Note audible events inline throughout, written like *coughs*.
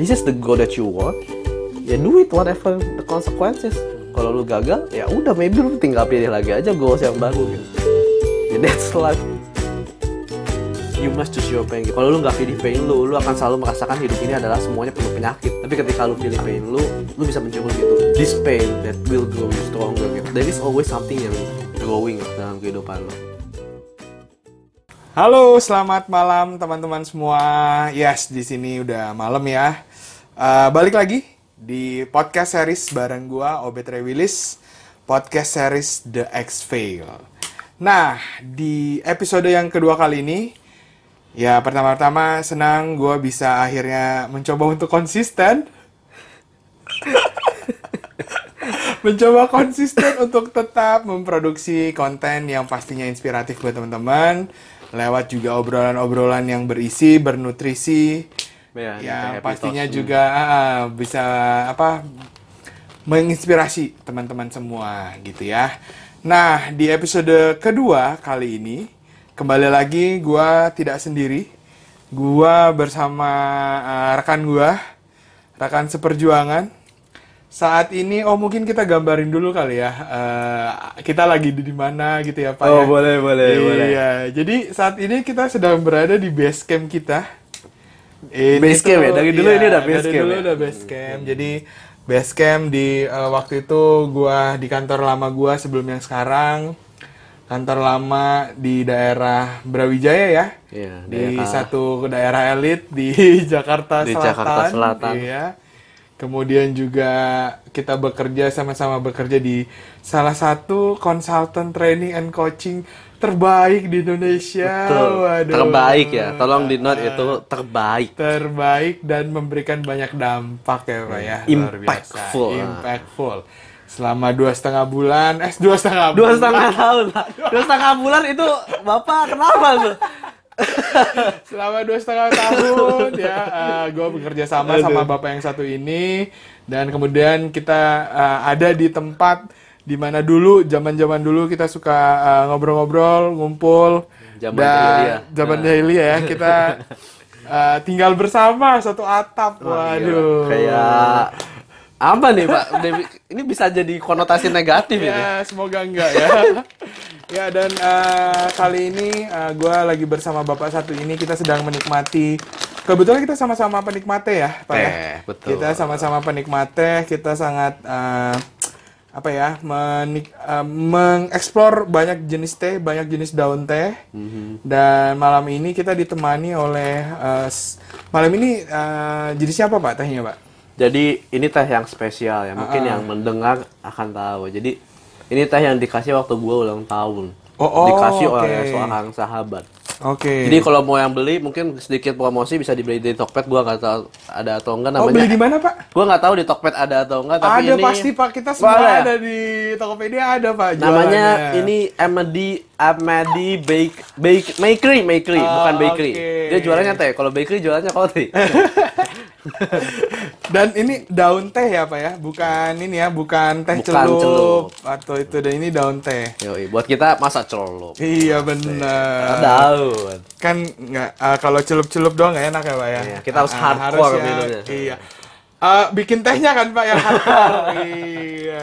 this is the goal that you want. Ya do it whatever the consequences. Kalau lu gagal ya udah maybe lu tinggal pilih lagi aja goals yang baru gitu. Ya that's life. You must choose your pain. Kalau lu nggak pilih pain lu lu akan selalu merasakan hidup ini adalah semuanya penuh penyakit. Tapi ketika lu pilih pain lu lu bisa mencuri gitu. This pain that will grow you stronger gitu. There is always something yang growing dalam kehidupan lu. Halo, selamat malam teman-teman semua. Yes, di sini udah malam ya. Uh, balik lagi di podcast series bareng gua Obet Willis, podcast series The X Fail. Nah, di episode yang kedua kali ini, ya pertama-tama senang gua bisa akhirnya mencoba untuk konsisten. *laughs* mencoba konsisten untuk tetap memproduksi konten yang pastinya inspiratif buat teman-teman lewat juga obrolan-obrolan yang berisi, bernutrisi, Ya, ya pastinya talks. juga ah, bisa apa menginspirasi teman-teman semua gitu ya. Nah di episode kedua kali ini kembali lagi gua tidak sendiri, gua bersama ah, rekan gua, rekan seperjuangan. Saat ini, oh mungkin kita gambarin dulu kali ya, eh, kita lagi di di mana gitu ya Pak Oh, ya. boleh, boleh, iya, boleh. jadi saat ini kita sedang berada di base camp kita. Ini Base camp ya? Dari dulu iya, ini udah base dari camp dulu ya? udah base camp. Jadi base camp di eh, waktu itu gua di kantor lama gua sebelum yang sekarang. Kantor lama di daerah Brawijaya ya. Iya, di daerah- satu daerah elit di *laughs* Jakarta Di Selatan. Jakarta Selatan. Iya. Kemudian juga kita bekerja sama-sama bekerja di salah satu consultant training and coaching terbaik di Indonesia. Betul. Waduh. terbaik ya tolong di note itu terbaik terbaik dan memberikan banyak dampak ya pak ya luar biasa Impactful. impactful selama dua setengah bulan eh dua setengah dua bulan. setengah tahun Pak. dua setengah bulan itu bapak kenapa tuh *laughs* selama dua setengah tahun ya gue bekerja sama sama bapak yang satu ini dan kemudian kita eh, ada di tempat di mana dulu zaman zaman dulu kita suka eh, ngobrol-ngobrol ngumpul Zaman dan jahiliyah. zaman jahiliyah ya kita *laughs* eh, tinggal bersama satu atap waduh kayak apa nih pak ini bisa jadi konotasi negatif ini Ya, semoga enggak ya. *laughs* ya, dan eh, kali ini gue lagi bersama bapak satu ini kita sedang menikmati. Kebetulan kita sama-sama penikmat ya, Pak ya. Teh, betul. Kita sama-sama penikmat kita sangat eh, apa ya, menik eh, mengeksplor banyak jenis teh, banyak jenis daun teh. Mhm. Dan malam ini kita ditemani oleh eh, s- malam ini eh, jenisnya apa Pak tehnya, Pak? jadi ini teh yang spesial ya mungkin yang mendengar akan tahu jadi ini teh yang dikasih waktu gue ulang tahun Oh, oh, dikasih oke. oleh seorang sahabat Oke. jadi kalau mau yang beli mungkin sedikit promosi bisa dibeli di Tokped gua nggak tahu ada atau enggak Oh, namanya beli di mana, Pak? gua nggak tahu di Tokped ada atau enggak tapi ada ini pasti pak kita semua Boleh. ada di Tokopedia ada pak namanya jualannya. ini Amadi Amadi Bake Bake Bakery Bakery Oh, bukan bakery oke. dia jualannya teh kalau bakery jualannya kopi *laughs* dan ini daun teh ya pak ya? Bukan ini ya bukan teh Bukan celup, celup. atau itu dan ini daun teh. Yoi, buat kita masa celup. Iya benar daun. Kan nggak eh, kalau celup-celup doang nggak enak ya pak ya? Iya, kita harus Ah, hardcore ya, minumnya. iya. Eh, bikin tehnya kan pak hardcore *laughs* iya.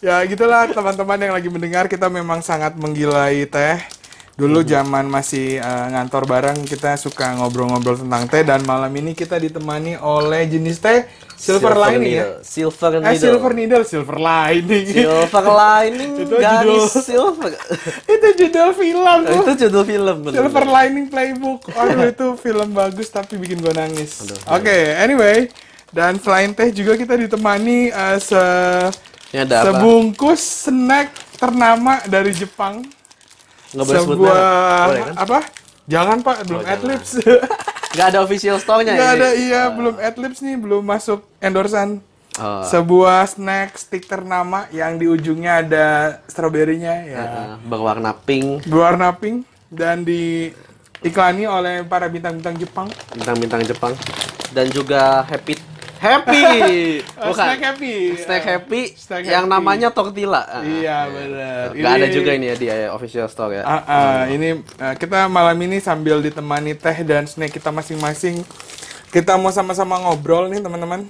Ya gitulah teman-teman yang lagi mendengar kita memang sangat menggilai teh dulu zaman masih eh, ngantor bareng kita suka ngobrol-ngobrol tentang teh dan malam ini kita ditemani oleh jenis teh silver, lining ya silver eh needle silver needle silver lining silver lining *laughs* Itu garis judul. silver *laughs* itu judul film tuh itu judul film bener. Silver Lining Playbook. Aduh *laughs* itu film bagus tapi bikin gue nangis. Oke, anyway. Dan selain teh juga kita ditemani eh, se sebungkus snack ternama dari Jepang. Nggak boleh sebut merek. Boleh kan? apa? Jangan Pak, belum jangan. adlibs. *laughs* Nggak ada official store-nya Nggak ada iya, belum adlibs nih, belum masuk endorsan. Oh. Sebuah snack stick ternama yang di ujungnya ada stroberinya ya. Uh, berwarna pink, Berwarna pink dan diiklani oleh para bintang-bintang Jepang. bintang-bintang Jepang dan juga happy happy *laughs* Oh, bukan snack happy. snack happy Snack yang happy. namanya tortilla Ah, Iya benar. nggak ada juga ini ya di eh, official store ya Ah, ah, ini eh, kita malam ini sambil ditemani teh dan snack kita masing-masing kita mau sama-sama ngobrol nih teman-teman.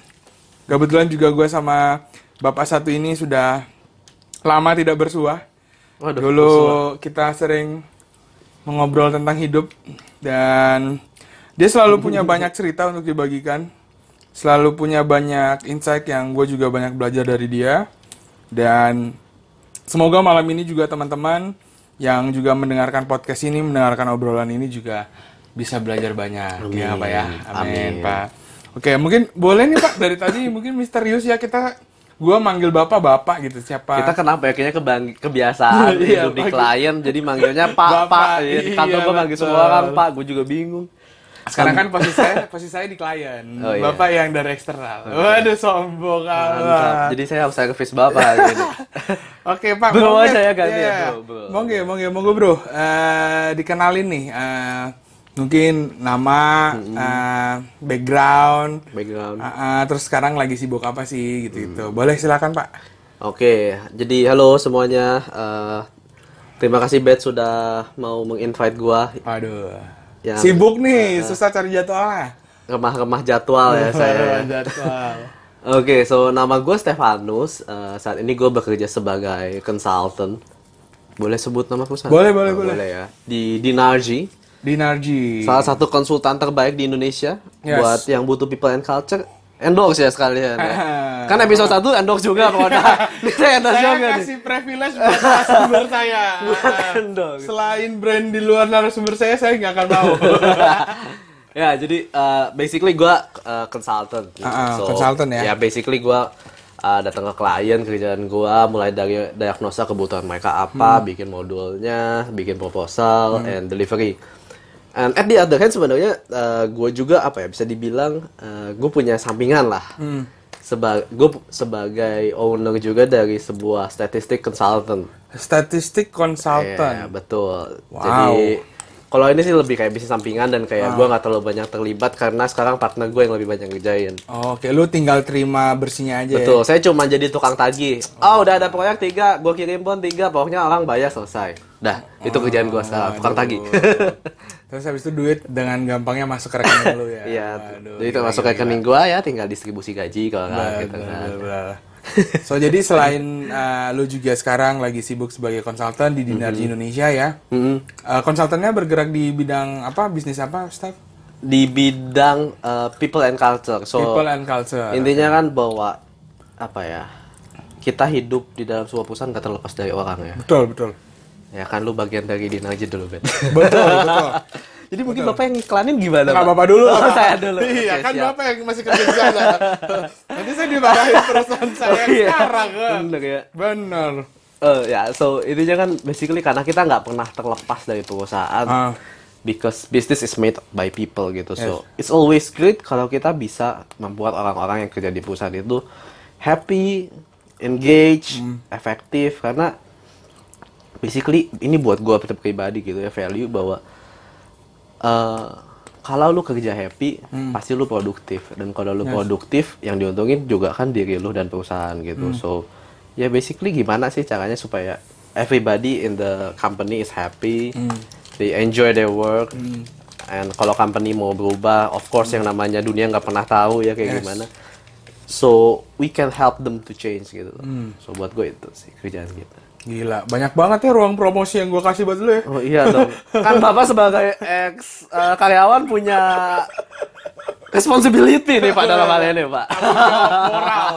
Kebetulan juga gue sama bapak satu ini sudah lama tidak bersuah. Waduh, Dulu kita sering mengobrol tentang hidup dan dia selalu punya banyak cerita untuk dibagikan. Selalu punya banyak insight yang gue juga banyak belajar dari dia. Dan semoga malam ini juga teman-teman yang juga mendengarkan podcast ini, mendengarkan obrolan ini juga bisa belajar banyak. Ya Pak ya. Amin, Amin. Pak. Oke, mungkin boleh nih Pak dari tadi mungkin misterius ya kita gua manggil Bapak Bapak gitu. Siapa? Kita kenapa ya? Kayaknya kebang- kebiasaan Iya, hidup di klien, jadi manggilnya Pak, Bapak, Pak. Ya, di kantor iya, gue manggil semua orang Pak, gue juga bingung. Sekarang kan posisi saya posisi saya di klien. Oh, iya. Bapak yang dari eksternal. Waduh sombong amat. Jadi saya harus servis Bapak hari *laughs* ini. Oke Pak, Bro monggo. aja ya ganti ya, Iya. bro, bro. Monggo, monggo, monggo bro. Eh, dikenalin nih, eh, mungkin nama, eh, background, Background. eh, eh, terus sekarang lagi sibuk apa sih gitu-gitu. Boleh silakan Pak. Oke, jadi halo semuanya. Eh, terima kasih Bet sudah mau menginvite gua. Waduh. Yang- Sibuk nih, susah cari jadwal. Remah-remah jadwal ya saya. jadwal. *laughs* Oke, so nama gue Stefanus. Eh, saat ini gue bekerja sebagai consultant. Boleh sebut nama perusahaan? Boleh, boleh, Oh, boleh. ya. Di Dinarji, Dinarji. salah satu konsultan terbaik di Indonesia Yes. buat yang butuh people and culture. Endorse ya sekalian ya. *laughs* kan episode 1 endorse juga pokoknya. *laughs* Ini saya endorse saya juga nih. kasih privilege buat narasumber saya. endorse. Selain brand di luar narasumber saya, saya nggak akan mau. *laughs* ya jadi uh, basically gue uh, consultant Ah, ah, consultant ya. ya basically gue uh, datang ke klien kerjaan gue mulai dari diagnosa kebutuhan mereka apa Hmm. bikin modulnya bikin proposal and delivery and at the other hand sebenarnya gue juga apa ya bisa dibilang gue punya sampingan lah Hmm. Seba gue sebagai owner juga dari sebuah statistik consultant Statistik Iya, konsultan. betul. Wow. Jadi kalau ini sih lebih kayak bisnis sampingan dan kayak gua nggak terlalu banyak terlibat karena sekarang partner gue yang lebih banyak ngerjain. Oke, lu tinggal terima bersihnya aja ya. Betul, saya cuma jadi tukang tagih. Oh, udah ada proyek tiga, gue kirim pun tiga, pokoknya orang bayar selesai. Dah, itu kerjaan gua sekarang, tukang tagih. *laughs* Terus habis itu duit dengan gampangnya masuk ke rekening lu ya. *laughs* Iya, jadi itu masuk gila, rekening gua ya, tinggal distribusi gaji kalau nggak gila. gitu kan. *laughs* So jadi selain uh, lu juga sekarang lagi sibuk sebagai konsultan di Dinarji Indonesia ya. Mm-mm. Uh, konsultannya bergerak di bidang apa? Bisnis apa, Steph? Di bidang uh, people and culture, so People and culture. intinya kan bahwa apa ya, kita hidup di dalam sebuah perusahaan nggak terlepas dari orang ya. Betul, betul. Ya kan lu bagian dari Dinarji dulu, Ben. *laughs* Betul, betul. *laughs* Jadi mungkin Bapak yang iklanin gimana, Nggak Pak? Bapak dulu. Oh, saya dulu. *laughs* Iya, Oke, kan siap. Bapak yang masih kerja di sana. Nanti saya dimarahin perusahaan saya Oh, iya. sekarang kan. Bener ya. Bener. Eh, ya, so intinya kan basically karena kita nggak pernah terlepas dari perusahaan. Ah. Because business is made by people gitu. So it's always great kalau kita bisa membuat orang-orang yang kerja di perusahaan itu happy, engage, Hmm. efektif karena basically ini buat gua pribadi gitu ya value bahwa eh kalau lu kerja happy Hmm. pasti lu produktif dan kalau lu produktif yang diuntungin juga kan diri lu dan perusahaan gitu Hmm. so ya basically gimana sih caranya supaya everybody in the company is happy Hmm. they enjoy their work and kalau company mau berubah of course yang namanya dunia nggak pernah tahu ya kayak Yes. gimana so we can help them to change gitu Hmm. so buat gue itu sih kerjaan kita Gila, banyak banget ya ruang promosi yang gua kasih buat lu ya. Oh iya dong. *laughs* Kan Bapak sebagai ex eh, karyawan punya responsibility nih Pak dalam hal ini Pak. Moral.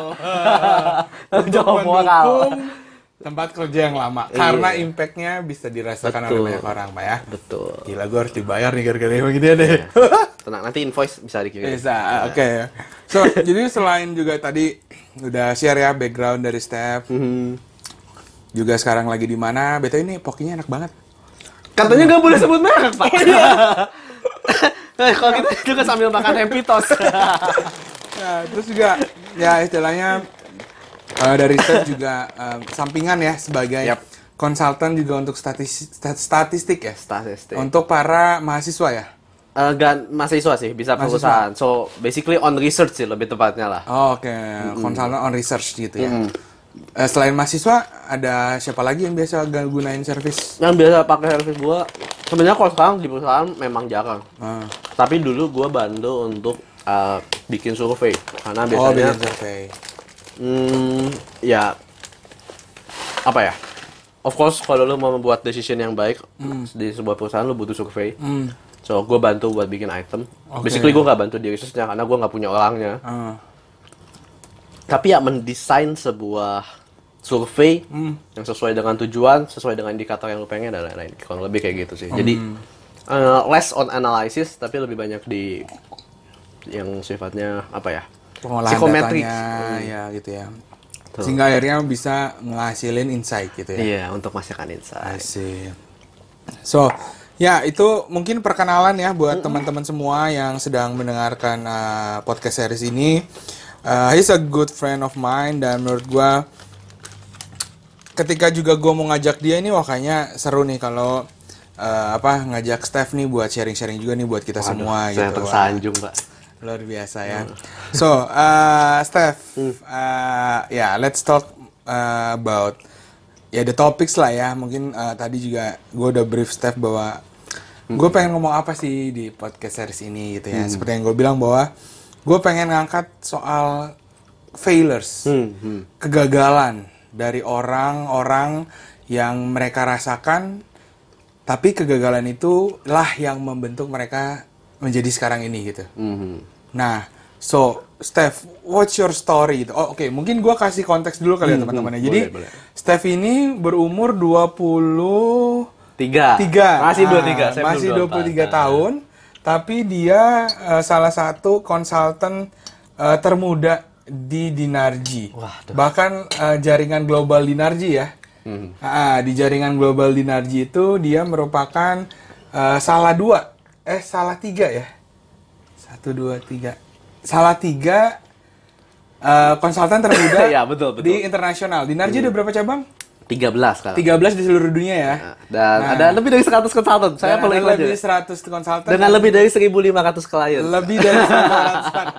*laughs* Jawab moral. Tempat kerja yang lama. Karena impact-nya bisa dirasakan oleh Betul. banyak orang, Pak ya. Betul. Gila, gua harus dibayar nih gara-gara yang begini deh. *laughs* Tenang nanti invoice bisa dikirim. Bisa, oke. So, jadi selain juga tadi udah share ya background dari Steph, Hmm. Juga sekarang lagi di mana. Betul ini pokinya enak banget. Katanya nggak boleh sebut merek Pak. *laughs* *laughs* Eh, kalau gitu juga sambil makan happy toast. *laughs* Ya, terus juga ya istilahnya eh, dari Steph juga eh, sampingan ya sebagai Yap. konsultan juga untuk statis- stat- statistik ya. Statistik. Untuk para mahasiswa ya. Eh, gan- mahasiswa sih bisa perusahaan. So basically on research sih lebih tepatnya lah. Oh, Oke, konsultan on research gitu ya. Eh, selain mahasiswa, ada siapa lagi yang biasa gak gunain service? Yang biasa pakai service gua sebenarnya kalau sekarang di perusahaan memang jarang. Ah, Tapi dulu gua bantu untuk uh, bikin survei karena Oh, biasanya bikin survei. Hmm, ya apa ya? Of course, kalau lu mau membuat decision yang baik di sebuah perusahaan, lu butuh survei. Hmm. So, gue bantu buat bikin item. Oke. Basically, gue nggak bantu di research-nya karena gue nggak punya orangnya. Ah. Tapi ya mendesain sebuah survei yang sesuai dengan tujuan, sesuai dengan indikator yang lu pengen dan lain-lain. Kurang lebih kayak gitu sih. Jadi uh, less on analysis, tapi lebih banyak di yang sifatnya apa ya? Pengolahan Psychometrics. datanya, ya gitu ya. Sehingga akhirnya bisa ngehasilin insight gitu ya. Iya, untuk masukan insight. Asik. So, ya itu mungkin perkenalan ya buat teman-teman semua yang sedang mendengarkan uh, podcast series ini. Uh, he's a good friend of mine dan menurut gua ketika juga gua mau ngajak dia ini wah kayaknya seru nih kalau uh, apa ngajak Steph nih buat sharing-sharing juga nih buat kita semua Saya gitu. Wah, tersanjung, Pak. luar biasa ya. So, uh, Steph, uh, ya let's talk uh, about ya the topics lah ya. Mungkin uh, tadi juga gue udah brief Steph bahwa gue pengen ngomong apa sih di podcast series ini gitu ya. Seperti yang gue bilang bahwa gue pengen ngangkat soal failures, Hmm, hmm. kegagalan dari orang-orang yang mereka rasakan, tapi kegagalan itu lah yang membentuk mereka menjadi sekarang ini gitu. Mhm. Nah, so Steph, what's your story? gitu? Oh, oke, mungkin gua kasih konteks dulu kali ya teman-teman ya. Jadi, Hmm, boleh, boleh. Steph ini berumur 20 Tiga. tiga. Masih dua Ah, tiga. Masih belum 23 24. tahun. Tapi dia eh, salah satu konsultan eh, termuda di Dinarji. Wah, tuh. Bahkan eh, jaringan global Dinarji ya. Hmm. Ah, di jaringan global Dinarji itu dia merupakan eh, salah dua, eh salah tiga ya. Satu dua tiga. Salah tiga eh, konsultan termuda *laughs* Iya, betul, betul. di internasional. Dinarji ada berapa cabang? 13 sekarang. 13 di seluruh dunia ya. Dan ada lebih dari 100 konsultan. Saya Dan perlu lebih juga. 100 konsultan. Dengan lebih dari 1.500 klien. lebih dari *laughs*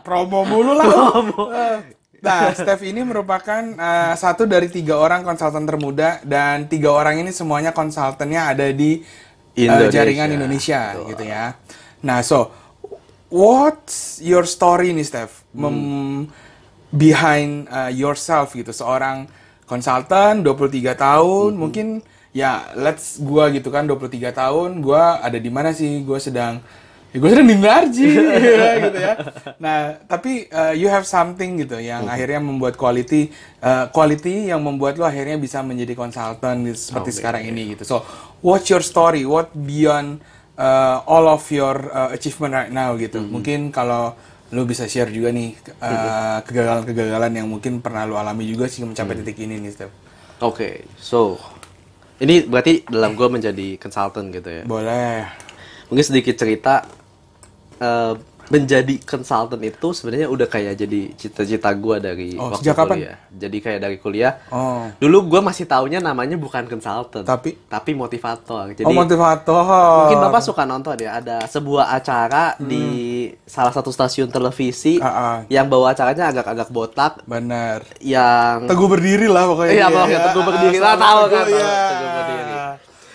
100 promo mulu lah. Eh, Nah, Steph ini merupakan eh, satu dari tiga orang konsultan termuda dan tiga orang ini semuanya konsultannya ada di eh, Indonesia. jaringan Indonesia gitu ya. Nah, so what's your story nih, Steph? Mem- behind uh, yourself gitu, seorang konsultan 23 tahun, mungkin ya let's gua gitu kan 23 tahun, gua ada di mana sih? Gua sedang ya gue sedang di Narji *laughs* gitu ya. Nah, tapi uh, you have something gitu yang akhirnya membuat quality uh, quality yang membuat lo akhirnya bisa menjadi konsultan seperti sekarang ini gitu. So, what's your story? What beyond uh, all of your uh, achievement right now gitu. Mungkin kalau lu bisa share juga nih uh, kegagalan-kegagalan yang mungkin pernah lu alami juga sih mencapai titik ini nih, Steph. Oke, so ini berarti dalam gue menjadi konsultan gitu ya. Boleh. Mungkin sedikit cerita eh, menjadi konsultan itu sebenarnya udah kayak jadi cita-cita gue dari Oh, waktu sejak kapan? kuliah. Jadi kayak dari kuliah. Oh. Dulu gue masih taunya namanya bukan konsultan, Tapi? tapi motivator. Jadi oh, motivator. mungkin bapak suka nonton ya ada sebuah acara di salah satu stasiun televisi Hmm. Ah. yang bawa acaranya agak-agak botak, Benar. yang Teguh berdiri lah pokoknya. Iya, pokoknya ya. Teguh Berdiri. Ah, Lah, tahu kan, Teguh, tahu, ya. Teguh Berdiri.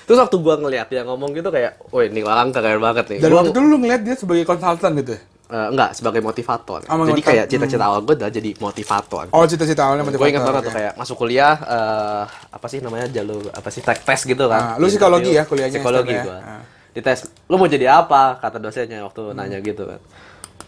Terus waktu gua ngeliat dia ngomong gitu kayak, woi ini orang keren banget nih. Dan Gua, waktu itu lu ngeliat dia sebagai konsultan gitu eh, enggak, sebagai motivator. Oh, jadi kayak cita-cita awal gue adalah jadi motivator. Oh, cita-cita awalnya motivator. gue ingat banget tuh oke. kayak masuk kuliah, eh, apa sih namanya jalur, apa sih tek tes gitu kan. Ah, lu psikologi ya kuliahnya, Psikologi ya? gua. Ah. Di tes, lu mau jadi apa? Kata dosennya waktu nanya gitu kan.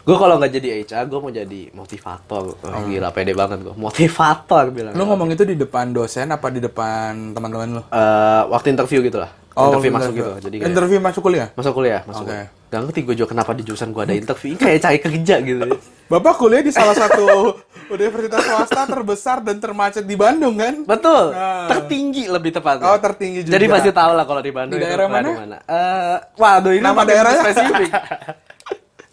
Gue kalau nggak jadi HR, gue mau jadi motivator. Oh, Gila, pede banget gue. Motivator bilang. Lu ngomong itu di depan dosen apa di depan teman-teman lu? Eh, waktu interview gitu lah. interview masuk gitu. Jadi kayak, interview masuk kuliah? masuk kuliah, masuk Oke. kuliah. Gak ngerti gue juga kenapa di jurusan gue ada interview. Ini kayak cari kerja gitu. *laughs* Bapak kuliah di salah satu *laughs* universitas swasta terbesar dan termacet di Bandung kan? Betul. Nah. Tertinggi lebih tepatnya. Oh, tertinggi juga. Jadi pasti tahu lah kalau di Bandung Di itu daerah mana? di Eh, waduh ini Nama daerahnya? spesifik. *laughs*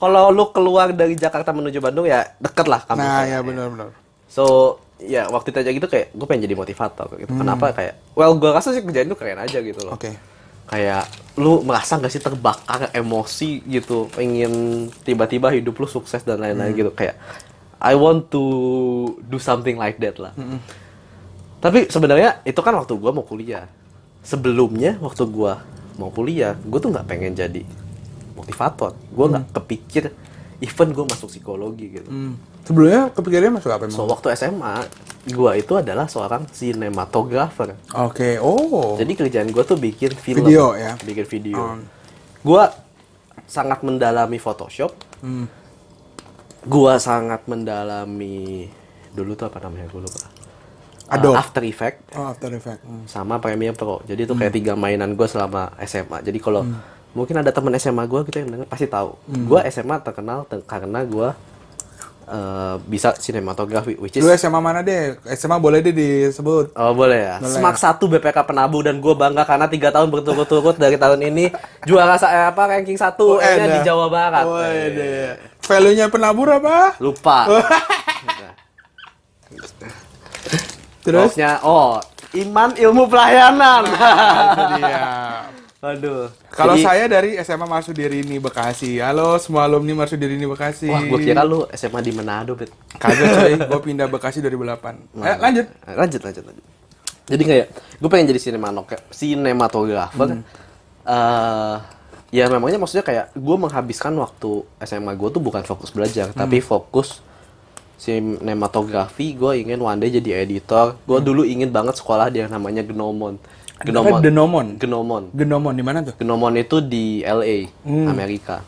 kalau lu keluar dari Jakarta menuju Bandung ya deket lah kampusnya. Nah, ya benar-benar. So, ya waktu itu aja gitu kayak gue pengen jadi motivator gitu. Kenapa kayak well gue rasa sih kerjaan itu keren aja gitu loh. Hmm. Oke. Kayak lu merasa gak sih terbakar emosi gitu, pengen tiba-tiba hidup lu sukses dan lain-lain Hmm. gitu kayak I want to do something like that lah. Hmm. Tapi sebenarnya itu kan waktu gua mau kuliah. Sebelumnya waktu gua mau kuliah, gue tuh nggak pengen jadi motivator. Gue nggak Hmm. kepikir even gue masuk psikologi gitu Hmm. Sebelumnya kepikirannya masuk apa so emang? waktu SMA gue itu adalah seorang sinematografer Oke, oh. jadi kerjaan gue tuh bikin film Video, ya? bikin video Oh. gue sangat mendalami Photoshop Hmm. gue sangat mendalami dulu tuh apa namanya gue lupa Adobe. Uh, After Effect Oh, After Effect. Hmm. sama Premiere Pro. Jadi itu kayak tiga mainan gue selama SMA. Jadi kalau mungkin ada teman SMA gue gitu yang denger pasti tahu. Gue SMA terkenal te- karena gue eh, bisa sinematografi, which is Lu SMA mana deh? SMA boleh deh disebut. Oh boleh ya. Boleh. Semak satu BPK Penabu dan gue bangga karena tiga tahun berturut-turut dari tahun ini juara sa- eh, apa ranking satu Oh, ada. di Jawa Barat. Oh, Eh. Value-nya penabur apa? Lupa. *laughs* Terus? Terusnya, oh iman ilmu pelayanan. Itu dia. Aduh. Kalau Jadi- saya dari SMA Marsudirini Bekasi. Halo semua alumni Marsudirini Bekasi. Wah, gue kira lu SMA di Manado, Bet. Kagak *laughs* coy, gue pindah Bekasi 2008. Eh, lanjut. lanjut lanjut lanjut jadi kayak gue pengen jadi sinematografer sinematografer Eh, ya memangnya maksudnya kayak gue menghabiskan waktu SMA gue tuh bukan fokus belajar tapi fokus sinematografi gue ingin one day jadi editor gue dulu ingin banget sekolah di yang namanya Gnomon Apa? Denomon. Gnomon Genomon di mana tuh? Gnomon itu di LA Amerika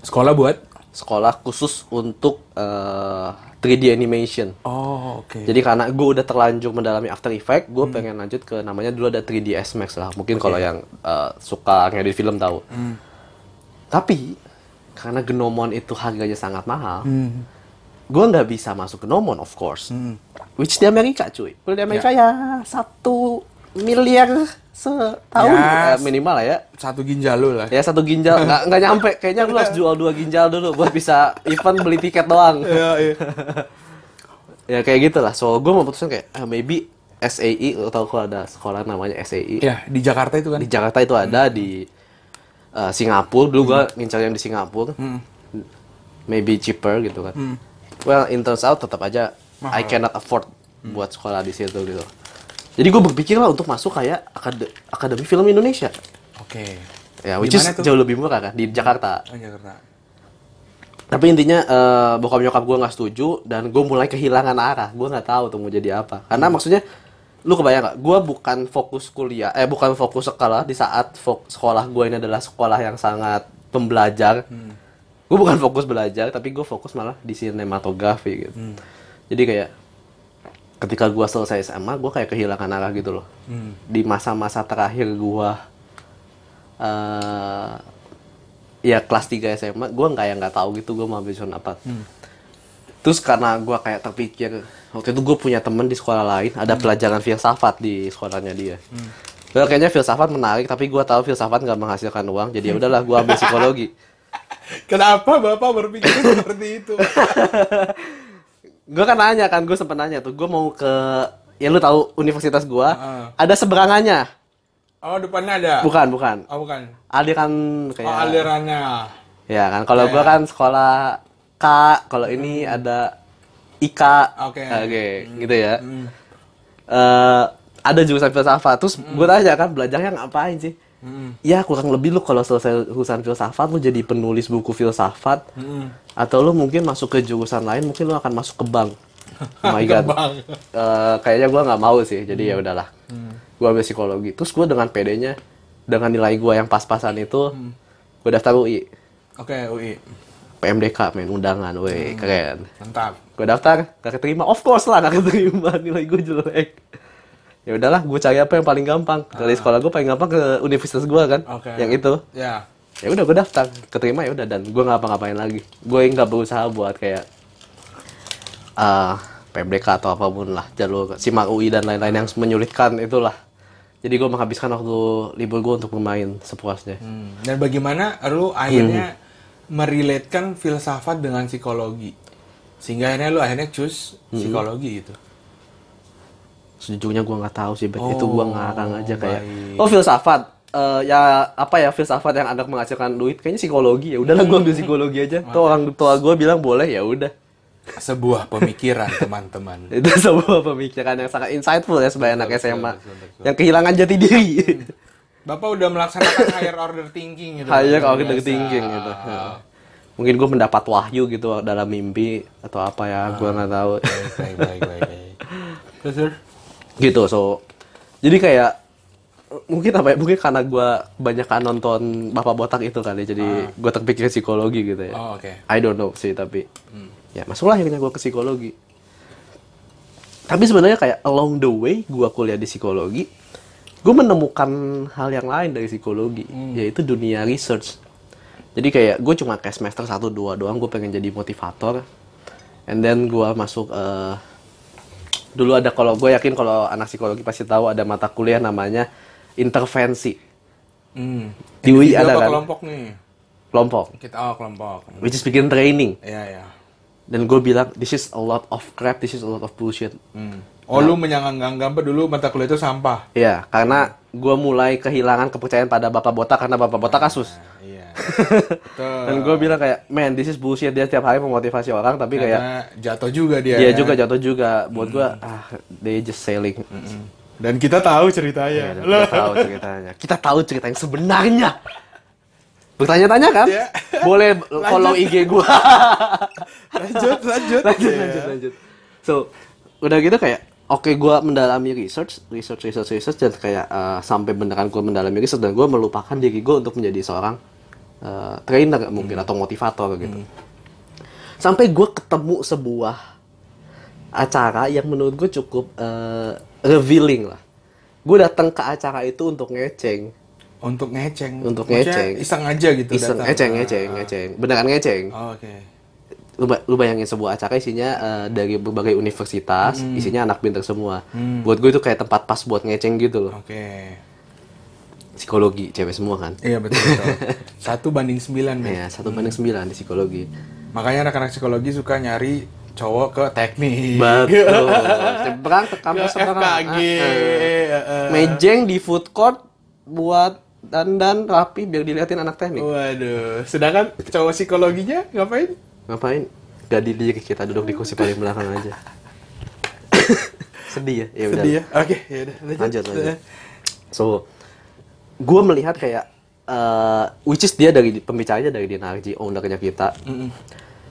Sekolah buat? sekolah khusus untuk eh, 3D animation Oh, oke. Jadi karena gue udah terlanjur mendalami After Effects, gue pengen lanjut ke namanya dulu ada 3ds Max lah. Mungkin kalau yang uh, suka ngedit film tahu. Tapi karena Gnomon itu harganya sangat mahal, Hmm. gue nggak bisa masuk Gnomon of course. Which di Amerika cuy. Kalau di Amerika ya satu miliar setahun Ya, eh, minimal lah ya. Satu ginjal lu lah. Ya satu ginjal nggak nggak nyampe. Kayaknya gue harus jual dua ginjal dulu buat bisa event beli tiket doang. Iya, iya. *laughs* ya kayak gitu lah so gue memutuskan kayak ah, maybe SAI lo tau kalau ada sekolah namanya SAI Ya, di Jakarta itu kan. di Jakarta itu ada di uh, Singapura dulu gue ngincar yang di Singapura maybe cheaper gitu kan well in turns out tetap aja I cannot afford buat sekolah di situ gitu jadi gue berpikir lah untuk masuk kayak akade- akademi film Indonesia. Oke. ya Di which is tuh? jauh lebih murah kan di Jakarta. Oh, Jakarta. tapi intinya eh, bokap nyokap gue nggak setuju dan gue mulai kehilangan arah. Gue nggak tahu tuh mau jadi apa. Karena maksudnya lu kebayang nggak? Gue bukan fokus kuliah eh bukan fokus sekolah di saat fok- sekolah gue ini adalah sekolah yang sangat pembelajar. Gue bukan fokus belajar tapi gue fokus malah di sinematografi gitu. Jadi kayak ketika gue selesai SMA gue kayak kehilangan arah gitu loh. Di masa-masa terakhir gue eh ya kelas 3 SMA gue nggak yang nggak tahu gitu gue mau ambil apa. Terus karena gue kayak terpikir waktu itu gue punya temen di sekolah lain ada pelajaran filsafat di sekolahnya dia. Well, kayaknya filsafat menarik tapi gue tahu filsafat nggak menghasilkan uang jadi ya udahlah gue ambil psikologi. *laughs* Kenapa Bapak berpikir seperti itu? *laughs* gue kan nanya kan gue sempet nanya tuh gue mau ke ya lu tahu universitas gue Heeh. ada seberangannya Oh, depannya ada. bukan bukan Oh, bukan. aliran Oh, kayak alirannya. ya kan kalau Ya. gue kan sekolah K kalau ini ada IK Oke. oke gitu ya Eh, ada jurusan filsafat terus gue tanya kan belajarnya ngapain sih Hmm. ya kurang lebih lu kalau selesai jurusan filsafat lu jadi penulis buku filsafat Hmm. atau lu mungkin masuk ke jurusan lain mungkin lu akan masuk ke bank. Oh my *laughs* god. Eh, kayaknya gua nggak mau sih jadi ya udahlah. Gua ambil psikologi. Terus gua dengan pedenya dengan nilai gua yang pas-pasan itu gua daftar UI Oke, UI. PMDK men undangan weh keren. Mantap. gue daftar gak keterima. Of course lah gak keterima. *laughs* Nilai gue jelek ya udahlah gue cari apa yang paling gampang dari sekolah gue paling gampang ke universitas gue kan Oke. yang itu Ya. ya udah gue daftar keterima ya udah dan gue nggak ngapa-ngapain lagi gue nggak berusaha buat kayak ah PMDK atau apa pun lah jalur simak UI dan lain-lain yang menyulitkan itulah jadi gue menghabiskan waktu libur gue untuk bermain sepuasnya Hmm. Dan bagaimana lu akhirnya merelatekan filsafat dengan psikologi? Sehingga akhirnya lu akhirnya choose psikologi gitu. Sejujurnya gue nggak tahu sih Bet. itu Oh, gue ngarang aja kayak baik. oh filsafat Eh, ya apa ya filsafat yang agak menghasilkan duit kayaknya psikologi ya udahlah gue ambil psikologi aja tuh orang tua gue bilang boleh ya udah Sebuah pemikiran, teman-teman. *laughs* itu sebuah pemikiran yang sangat insightful ya sebagai anak betul, SMA betul, betul. yang kehilangan jati diri Bapak udah melaksanakan higher order thinking gitu. Higher order biasa. thinking gitu. mungkin gue mendapat wahyu gitu dalam mimpi atau apa ya gue nggak tahu Baik, baik, baik, baik, *laughs* terus? Gitu so jadi kayak mungkin apa ya mungkin karena gue banyak nonton bapak botak itu kali jadi gue terpikir psikologi gitu ya. Oh, oke. I don't know sih tapi ya masuklah akhirnya gue ke psikologi. Tapi sebenarnya kayak along the way gue kuliah di psikologi gue menemukan hal yang lain dari psikologi yaitu dunia research. Jadi kayak gue cuma kayak semester 1 2 doang gue pengen jadi motivator. And then gue masuk eh, dulu ada kalau gue yakin kalau anak psikologi pasti tahu ada mata kuliah namanya intervensi Hmm. Di UI ada kan? kelompok nih? kelompok Kita oh kelompok. which is begin training Iya, iya. dan gue bilang this is a lot of crap this is a lot of bullshit Hmm. Oh, lu menyangka-ngangka dulu mata kuliah itu sampah. Iya, karena gue mulai kehilangan kepercayaan pada Bapak Botak karena Bapak Botak kasus. Nah, iya. Betul. Dan gue bilang kayak, man, this is bullshit. Dia tiap hari memotivasi orang, tapi kayak Karena jatuh juga dia. dia ya. juga jatuh juga. Buat gue, ah, they just selling. Dan kita tahu Iya, ceritanya. dan kita tahu ceritanya. Kita tahu cerita yang sebenarnya. Bertanya-tanya kan? Iya. Boleh *laughs* follow IG gue. *laughs* lanjut, lanjut. lanjut, Iya. lanjut, lanjut. So, udah gitu kayak, oke gue mendalami research, research, research, research, dan kayak eh, sampai beneran gue mendalami research, dan gue melupakan diri gue untuk menjadi seorang eh, trainer mungkin, atau motivator gitu. Sampai gue ketemu sebuah acara yang menurut gue cukup eh, revealing lah. Gue datang ke acara itu untuk ngeceng, Untuk ngeceng. Untuk Maksudnya ngeceng. Iseng aja gitu iseng, datang. ngeceng, ngeceng, Ah. ngeceng, beneran ngeceng. Oh, Oke. lu, ba- lu bayangin sebuah acara isinya eh, dari berbagai universitas, isinya anak pinter semua. Buat gue itu kayak tempat pas buat ngeceng gitu loh. Oke. Psikologi, cewek semua kan. Iya betul betul. *laughs* Satu banding sembilan. Ya, satu banding sembilan di psikologi. Makanya anak-anak psikologi suka nyari cowok ke teknik. Betul. *laughs* Seberang ke kampus Ke seberang. FKG. Ah, ah. eh. Mejeng di food court buat dandan rapi biar diliatin anak teknik. Waduh. Sedangkan cowok psikologinya ngapain? Ngapain? Gak dilirik kita duduk di kursi paling belakang aja. *laughs* Sedih ya? Ya. Sedih ya. Oke, ya udah. lanjut lanjut so gue melihat kayak eh, which is dia dari pembicaranya dari Dinarji ownernya kita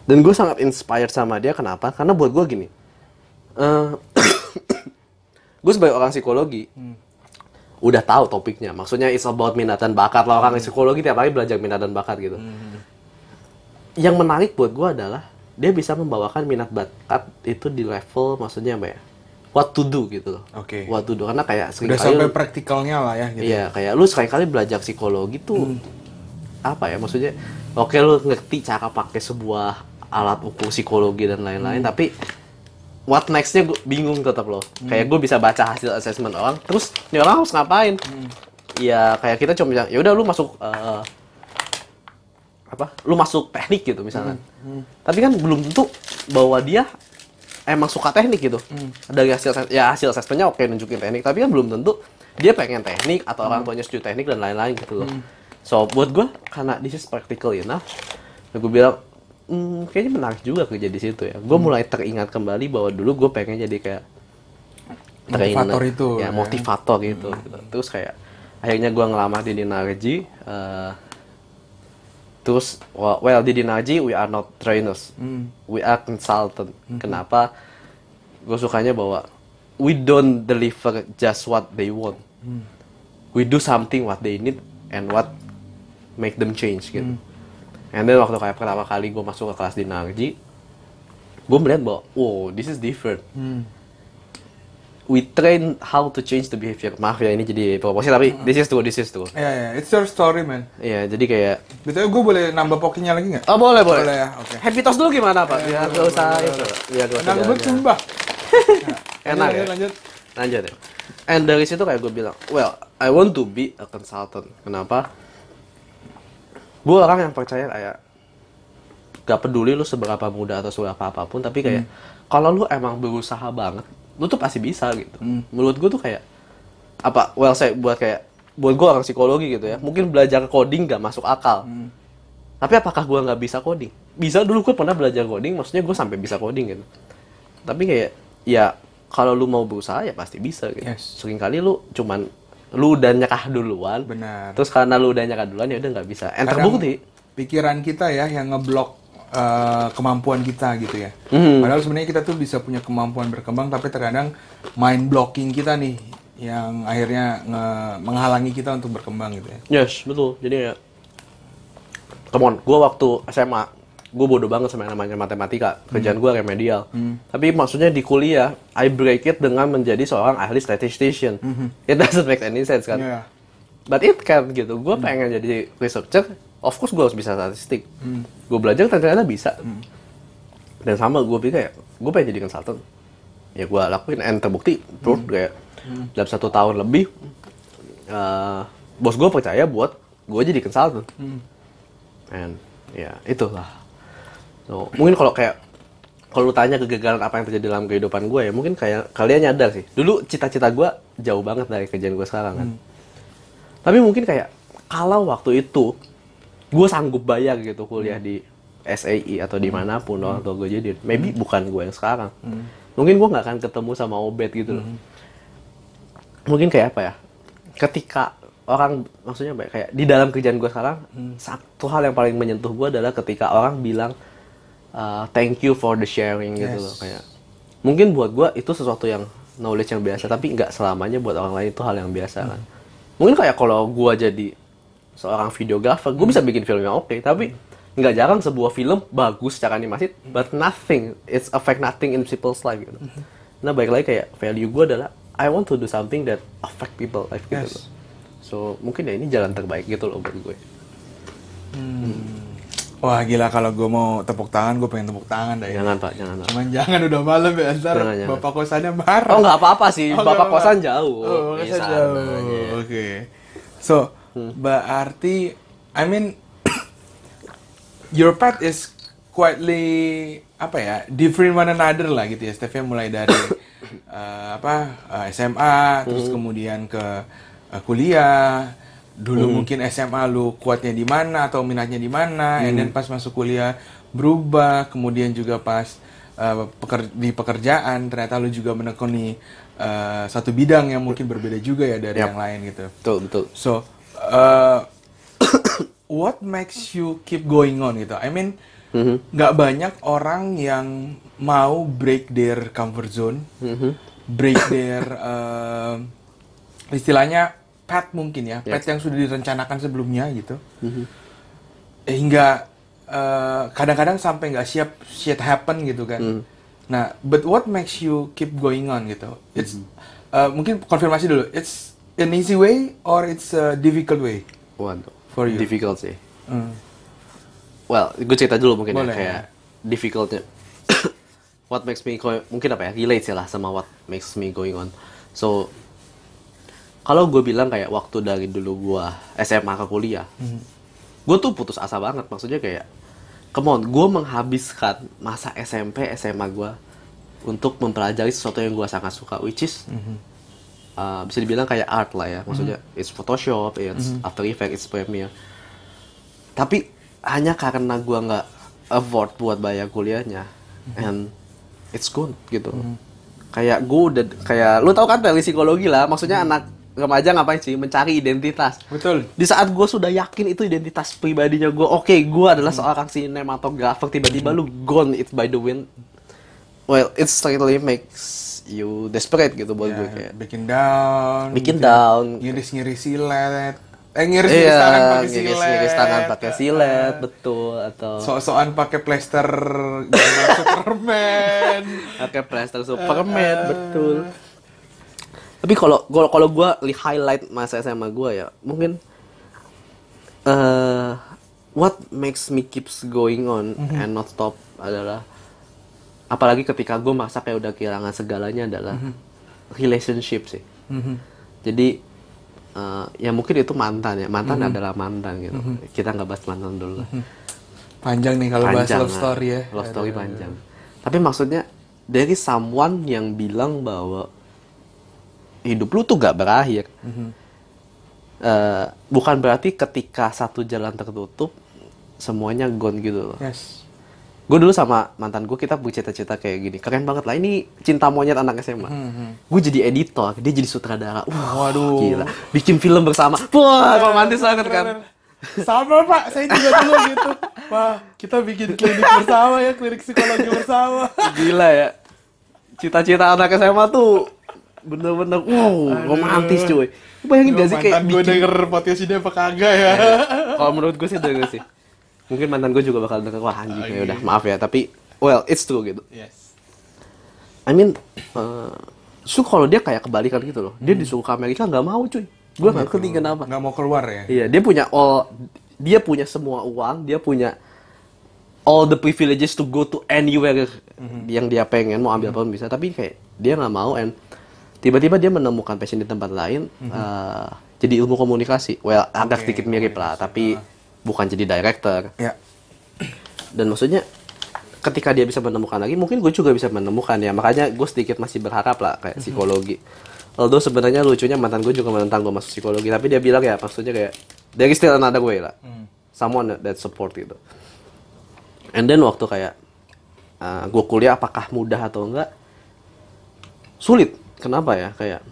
dan gue sangat inspired sama dia kenapa? Karena buat gue gini eh *coughs* gue sebagai orang psikologi udah tahu topiknya. Maksudnya it's about minat dan bakat lah. Orang psikologi tiap hari belajar minat dan bakat gitu. Yang menarik buat gue adalah dia bisa membawakan minat bakat itu di level maksudnya apa ya what to do gitu. Loh Oke. what to do karena kayak sering Udah kali sampai lu- praktikalnya lah ya gitu. iya kayak lu sekali kali belajar psikologi tuh apa ya maksudnya oke lu ngerti cara pakai sebuah alat ukur psikologi dan lain-lain tapi what nextnya gue bingung tetap loh. Kayak gue bisa baca hasil assessment orang terus ini orang harus ngapain? Ya kayak kita cuma bilang ya udah lu masuk eh, apa? Lu masuk teknik gitu misalnya. Tapi kan belum tentu bahwa dia emang suka teknik gitu. Dari hasil ya hasil assessmentnya oke nunjukin teknik. Tapi kan belum tentu dia pengen teknik atau orang tuanya setuju teknik dan lain-lain gitu loh. So buat gue karena this is practical enough gue bilang hmm, kayaknya menarik juga kerja di situ ya. Gue mulai teringat kembali bahwa dulu gue pengen jadi kayak Motivator trainer, itu, ya ya. motivator gitu, gitu. terus kayak akhirnya gue ngelamar di Dinarji eh, terus well, well di Dinarji we are not trainers. We are consultant. Kenapa? Gue sukanya bahwa we don't deliver just what they want. We do something what they need and what make them change gitu. And then waktu kayak pertama kali gue masuk ke kelas di Narji gue melihat bahwa oh this is different we train how to change the behavior maaf ya ini jadi promosi tapi this is true this is true Iya, iya. It's your story, man. Iya, jadi kayak Betul, gue boleh nambah pokinya lagi nggak? Oh boleh boleh. Boleh ya, oke. Happy toast dulu gimana pak? Biar gak usah itu. Biar gak usah. Enak sumpah. Enak lanjut, ya? lanjut. Lanjut ya. And dari situ kayak gue bilang, well, I want to be a consultant. Kenapa? Gue orang yang percaya kayak gak peduli lu seberapa muda atau seberapa apa pun, tapi kayak kalau lu emang berusaha banget, lu tuh pasti bisa gitu. Menurut gue tuh kayak apa? Well, saya buat kayak buat gue orang psikologi gitu ya. Mungkin belajar coding gak masuk akal. Tapi apakah gue nggak bisa coding? Bisa dulu gue pernah belajar coding, maksudnya gue sampai bisa coding gitu. Tapi kayak ya kalau lu mau berusaha ya pasti bisa gitu. Yes. Sering kali lu cuman lu udah nyekah duluan. Benar. Terus karena lu udah nyekah duluan ya udah nggak bisa. And Kadang- terbukti. pikiran kita ya yang ngeblok eh, kemampuan kita gitu ya. Mhm. Padahal sebenarnya kita tuh bisa punya kemampuan berkembang tapi terkadang mind blocking kita nih yang akhirnya menghalangi kita untuk berkembang gitu ya. Yes, betul. Jadi ya, come on, gue waktu SMA, gue bodoh banget sama yang namanya matematika. Kerjaan gue remedial. Tapi maksudnya di kuliah, I break it dengan menjadi seorang ahli statistician. It doesn't make any sense kan? Iya. But it can gitu. Gue pengen jadi researcher, of course gue harus bisa statistik. Gue belajar ternyata bisa. Dan sama gue pikir kayak, gue pengen jadi consultant. Ya gue lakuin, and terbukti, proof kayak dalam satu tahun lebih, eh, bos gue percaya buat gue jadi consultant. And ya itulah. So, mungkin kalau kayak kalau lu tanya kegagalan apa yang terjadi dalam kehidupan gue ya mungkin kayak kalian nyadar sih. Dulu cita-cita gue jauh banget dari kerjaan gue sekarang kan. Tapi mungkin kayak kalau waktu itu gue sanggup bayar gitu kuliah di SAI atau di mana pun orang tua gue jadi, maybe bukan gue yang sekarang. Mungkin gue nggak akan ketemu sama Obet gitu loh. Mungkin kayak apa ya? Ketika orang maksudnya apa ya, kayak di dalam kerjaan gue sekarang satu hal yang paling menyentuh gue adalah ketika orang bilang uh, thank you for the sharing gitu Yes. loh kayak mungkin buat gue itu sesuatu yang knowledge yang biasa tapi nggak selamanya buat orang lain itu hal yang biasa kan. Mungkin kayak kalau gue jadi seorang videografer gue bisa bikin film yang oke tapi nggak jarang sebuah film bagus secara animasi but nothing it's affect nothing in people's life gitu nah baik lagi kayak value gue adalah I want to do something that affect people life gitu Yes. loh so mungkin ya ini jalan terbaik gitu loh buat gue Wah gila kalau gue mau tepuk tangan gue pengen tepuk tangan dah jangan pak jangan pak Cuman jangan udah malam ya ntar Jangan, jangan. bapak kosannya marah. oh nggak apa-apa sih Oh, bapak nggak apa-apa. kosan jauh Oh, di kosan jauh. Oke. So, Hmm. berarti I mean *coughs* your path is quietly apa ya different one another lah gitu ya Steph mulai dari *coughs* eh, apa eh, SMA terus Hmm. kemudian ke eh, kuliah dulu Hmm. mungkin SMA lu kuatnya di mana atau minatnya di mana and Hmm. then pas masuk kuliah berubah kemudian juga pas eh, peker- di pekerjaan ternyata lu juga menekuni eh, satu bidang yang mungkin berbeda juga ya dari Yap. yang lain gitu betul betul So, uh, *coughs* what makes you keep going on gitu? I mean, Mhm. nggak banyak orang yang mau break their comfort zone, Mhm. break their uh, istilahnya path mungkin ya, path yang sudah direncanakan sebelumnya gitu, Eh, hingga uh, kadang-kadang sampai nggak siap shit happen gitu kan. Nah, but what makes you keep going on gitu? It's uh, mungkin konfirmasi dulu. It's an easy way or it's a difficult way? Waduh, For you. difficult sih. Hmm. Well, gue cerita dulu mungkin Boleh. ya kayak *coughs* difficultnya. what makes me go- mungkin apa ya relate sih lah sama what makes me going on. So kalau gue bilang kayak waktu dari dulu gue SMA ke kuliah, gue tuh putus asa banget. Maksudnya kayak, come on, gue menghabiskan masa SMP SMA gue untuk mempelajari sesuatu yang gue sangat suka, which is uh, bisa dibilang kayak art lah ya. Maksudnya it's Photoshop, it's After Effects, it's Premiere. Tapi hanya karena gua nggak afford buat bayar kuliahnya and it's gone gitu. Kayak gua udah kayak lu tau kan dari psikologi lah maksudnya anak remaja ngapain sih mencari identitas? Betul. di saat gue sudah yakin itu identitas pribadinya gue oke gue adalah seorang sinematografer tiba-tiba lu gone it by the wind. Well it certainly makes you desperate gitu buat gue Ya, kayak bikin down. bikin down Ngiris-ngiris silet. Eh ngiris-ngiris iya tangan pakai silet. ngiris-ngiris tangan pakai silet betul atau Sok-sokan pakai plester *laughs* Superman. pakai plaster Superman betul tapi kalau kalau gue highlight masa SMA gue ya mungkin eh what makes me keeps going on and not stop adalah apalagi ketika gue masa kayak udah kehilangan segalanya adalah relationship sih. Jadi eh, ya mungkin itu mantan ya. Mantan adalah mantan gitu. Kita nggak bahas mantan dulu lah. Panjang nih kalau bahas love story ya. love story panjang. Tapi maksudnya dari someone yang bilang bahwa hidup lu tuh gak berakhir. Mhm. Eh, bukan berarti ketika satu jalan tertutup semuanya gone gitu loh. Yes. Gue dulu sama mantan gue kita bercita-cita kayak gini. Keren banget lah. Ini cinta monyet anak SMA gue jadi editor dia jadi sutradara. Wah Waduh. gila. Bikin film bersama. Wah romantis banget kan. sama pak. Saya juga dulu gitu. Wah kita bikin klinik bersama ya klinik psikologi bersama. Gila ya. Cita-cita anak SMA tuh bener-bener wow romantis cuy. Bayangin gak sih kayak mantan gue bikin- denger podcast ini apa kagak ya? Kalau menurut gue sih denger sih. Mungkin mantan gue juga bakal denger wah anjing ya udah maaf ya tapi well it's true gitu. yes I mean eh justru kalau dia kayak kebalikan gitu loh. Dia disuruh ke Amerika nggak mau cuy. Gue nggak ngerti kenapa. nggak mau keluar ya Iya, dia punya all dia punya semua uang, dia punya all the privileges to go to anywhere yang dia pengen mau ambil apa pun bisa, tapi kayak dia nggak mau and tiba-tiba dia menemukan passion di tempat lain eh, jadi ilmu komunikasi. Well, agak Oke, sedikit mirip lah, tapi bukan jadi director. ya Dan maksudnya ketika dia bisa menemukan lagi, mungkin gue juga bisa menemukan ya. Makanya gue sedikit masih berharap lah kayak psikologi. Although sebenarnya lucunya mantan gue juga menentang gue masuk psikologi, tapi dia bilang ya maksudnya kayak there is still another way lah. Someone that, that support gitu. And then waktu kayak gue kuliah apakah mudah atau enggak? Sulit. Kenapa ya? Kayak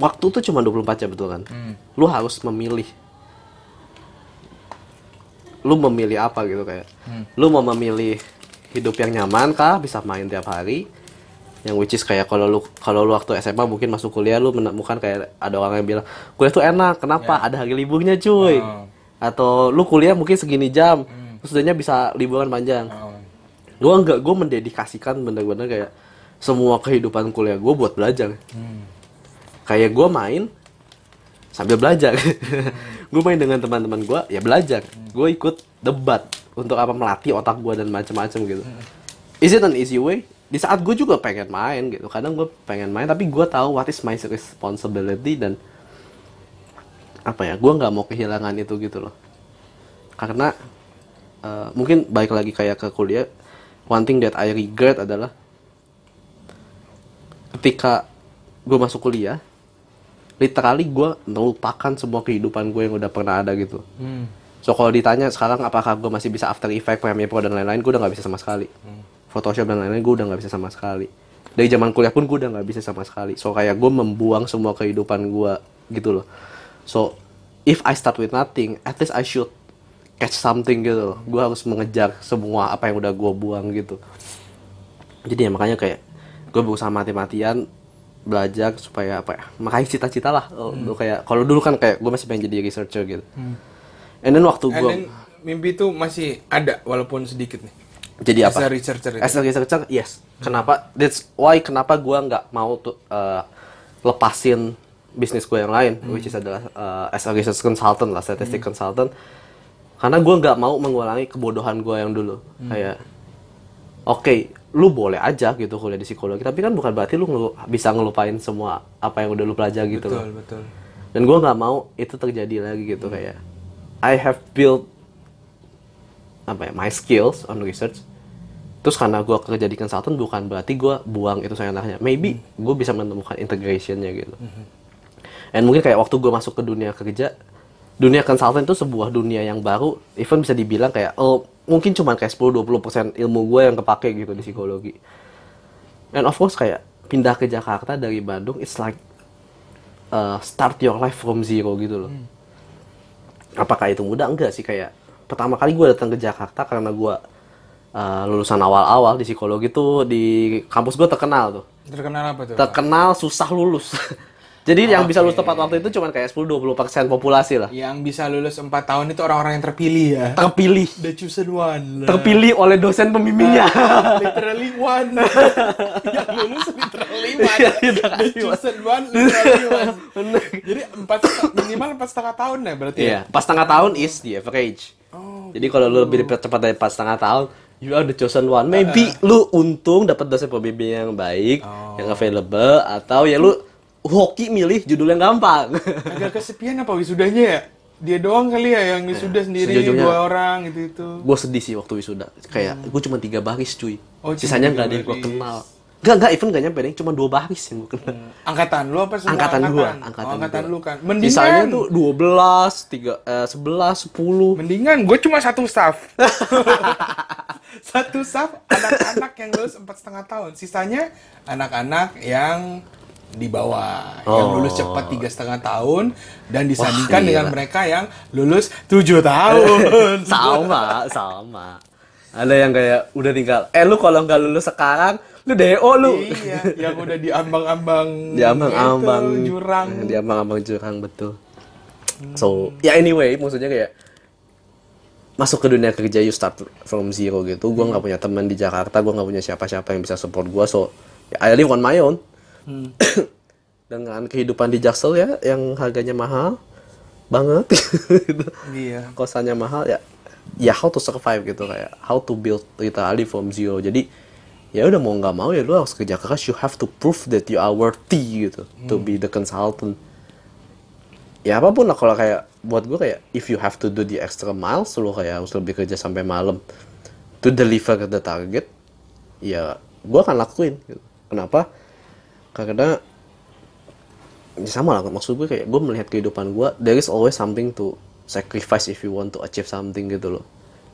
waktu tuh cuma 24 jam betul kan? Lu harus memilih lu memilih apa gitu kayak lu mau memilih hidup yang nyaman kah? Bisa main tiap hari. Yang which is kayak kalau lu kalau lu waktu SMA mungkin masuk kuliah lu menemukan kayak ada orang yang bilang kuliah tuh enak kenapa? Ada hari liburnya cuy. Oh. atau lu kuliah mungkin segini jam terus udahnya bisa liburan panjang. Oh. gue enggak gue mendedikasikan bener-bener kayak semua kehidupan kuliah gue buat belajar. Kayak gue main sambil belajar. *laughs* Gue main dengan teman-teman gue ya belajar. Gue ikut debat untuk apa melatih otak gue dan macam-macam gitu. Is it an easy way? Di saat gue juga pengen main gitu. Kadang gue pengen main tapi gue tahu what is my responsibility dan apa ya gue nggak mau kehilangan itu gitu loh. Karena eh, mungkin baik lagi kayak ke kuliah one thing that I regret adalah ketika gue masuk kuliah literally gue melupakan semua kehidupan gue yang udah pernah ada gitu. Hmm. so kalau ditanya sekarang apakah gue masih bisa After Effects, Premiere Pro dan lain-lain gue udah nggak bisa sama sekali. Photoshop dan lain-lain gue udah nggak bisa sama sekali. Dari zaman kuliah pun gue udah nggak bisa sama sekali. So kayak gue membuang semua kehidupan gue gitu loh. So if I start with nothing at least I should catch something gitu loh. Gue harus mengejar semua apa yang udah gue buang gitu. Jadi ya makanya kayak gue berusaha mati-matian belajar supaya apa ya makanya cita-cita lah. Untuk kayak kalau dulu kan kayak gue masih pengen jadi researcher gitu. And then waktu And gue then mimpi itu masih ada walaupun sedikit nih. jadi As apa? a researcher itu. as a researcher yes. Kenapa? That's why kenapa gue nggak mau tuh uh, lepasin bisnis gue yang lain which is adalah uh, as a research consultant lah statistic consultant. Karena gue nggak mau mengulangi kebodohan gue yang dulu. Kayak oke lu boleh aja gitu kuliah di psikologi tapi kan bukan berarti lu ngelu- bisa ngelupain semua apa yang udah lu pelajari gitu loh Betul, betul. dan gue nggak mau itu terjadi lagi gitu kayak I have built apa ya my skills on research. Terus karena gue kerja di consultant bukan berarti gue buang itu seenaknya maybe gue bisa menemukan integrationnya gitu. And mungkin kayak waktu gue masuk ke dunia kerja dunia consultant itu sebuah dunia yang baru even bisa dibilang kayak oh mungkin cuma kayak 10-20% ilmu gue yang kepake gitu di psikologi and of course kayak pindah ke Jakarta dari Bandung it's like uh, start your life from zero gitu loh. Apakah itu mudah? Enggak sih kayak pertama kali gue datang ke Jakarta karena gue uh, lulusan awal-awal di psikologi tuh di kampus gue terkenal tuh. Terkenal apa tuh? Terkenal susah lulus. *laughs* Jadi yang bisa lulus tepat waktu itu cuma kayak 10-20% populasi lah. Yang bisa lulus 4 tahun itu orang-orang yang terpilih ya. Terpilih. The chosen one. lah. Terpilih oleh dosen pembimbingnya. *laughs* literally *laughs* one. *laughs* yang lulus literally one. Iya, The chosen one literally one. Jadi empat minimal empat setengah tahun ya berarti ya. Iya, pas setengah tahun is the average. Oh. Jadi kalau lu lebih cepat dari pas setengah tahun, you are the chosen one. Maybe lu untung dapat dosen pembimbing yang baik, Oh. yang available, atau ya lu hoki milih judul yang gampang. *laughs* Agak kesepian apa wisudanya ya? Dia doang kali ya yang wisuda sendiri Sejujurnya- dua orang gitu itu. gue sedih sih waktu wisuda. Kayak gue cuma tiga baris cuy. Hmm. Oh, Sisanya nggak ada yang gue kenal. Gak, gak, even gak nyampe deh, cuma dua baris yang gue kenal. Angkatan lu apa semua Angkatan gua, angkatan? angkatan, oh, angkatan gua. lu kan. Mendingan. Sisanya tuh 12, 3, eh, 11, 10. Mendingan gue cuma satu staff. *laughs* satu staff anak-anak yang lulus empat setengah tahun. Sisanya anak-anak yang di bawah. Yang Oh. lulus cepat tiga setengah tahun dan disandingkan Wah, dengan mereka yang lulus tujuh tahun. *laughs* Sama sama. Ada yang kayak udah tinggal eh lu kalau nggak lulus sekarang lu DO lu. Iya yang udah di ambang-ambang *laughs* di ambang-ambang itu, jurang. Di ambang-ambang jurang betul. So ya anyway maksudnya kayak masuk ke dunia kerja you start from zero gitu. Gue nggak punya teman di Jakarta gue nggak punya siapa-siapa yang bisa support gue so ya, I live on my own *coughs* dengan kehidupan di Jaksel ya yang harganya mahal banget. Gitu. *laughs* iya. Kosannya mahal ya ya how to survive gitu kayak how to build literally from zero. Jadi ya udah mau nggak mau ya lu harus kerja keras you have to prove that you are worthy gitu to be the consultant. Ya apa pun lah kalau kayak buat gue kayak if you have to do the extra miles lu kayak harus lebih kerja sampai malam to deliver the target ya gue akan lakuin gitu. kenapa karena ya sama lah maksud gue kayak gue melihat kehidupan gue there is always something to sacrifice if you want to achieve something gitu loh.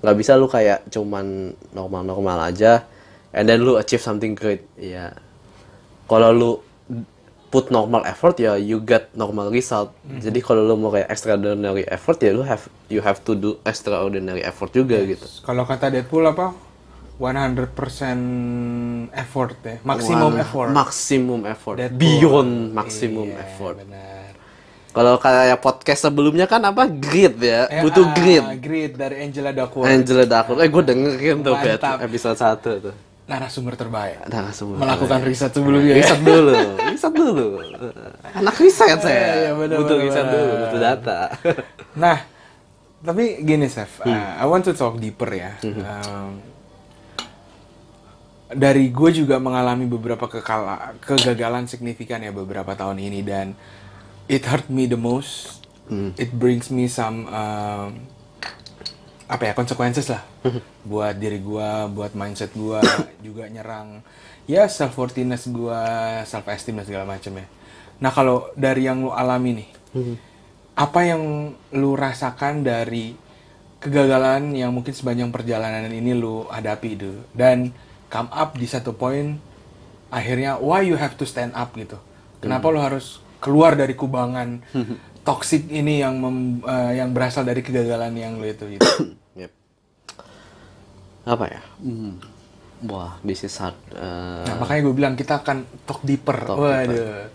Nggak bisa lu kayak cuman normal-normal aja and then lu achieve something great ya kalau lu put normal effort ya you get normal result. Jadi kalau lu mau kayak extraordinary effort ya lu have you have to do extraordinary effort juga gitu. Kalau kata Deadpool apa 100% effort ya. Maksimum effort. maximum effort. Deadpool. beyond maximum Iya, effort. Benar kalau kayak podcast sebelumnya kan apa? Grit ya. Eh, butuh ah, grit grit dari Angela Duckworth. Angela Duckworth. Eh gue dengerin tuh Mantap. episode 1 tuh. Narasumber terbaik. Semua melakukan riset sebelumnya ya. riset dulu. Riset dulu. Anak riset saya iya, bener, butuh bener, riset bener. dulu butuh data. Nah, tapi gini, Chef. Hmm. uh, I want to talk deeper ya. Um, dari gue juga mengalami beberapa kekala, kegagalan signifikan ya beberapa tahun ini dan it hurt me the most. Hmm. It brings me some um, apa ya consequences lah *laughs* buat diri gue, buat mindset gue *coughs* juga nyerang ya self worthiness gue, self esteem dan segala macam ya. Nah kalau dari yang lu alami nih, apa yang lu rasakan dari kegagalan yang mungkin sepanjang perjalanan ini lu hadapi itu dan come up di satu poin akhirnya why you have to stand up gitu? Kenapa lu harus keluar dari kubangan *laughs* toxic ini yang mem- eh, yang berasal dari kegagalan yang lu itu gitu? *coughs* Yep. apa ya? Hmm. wah this is hard Eh, nah makanya gue bilang kita akan talk deeper. Talk waduh.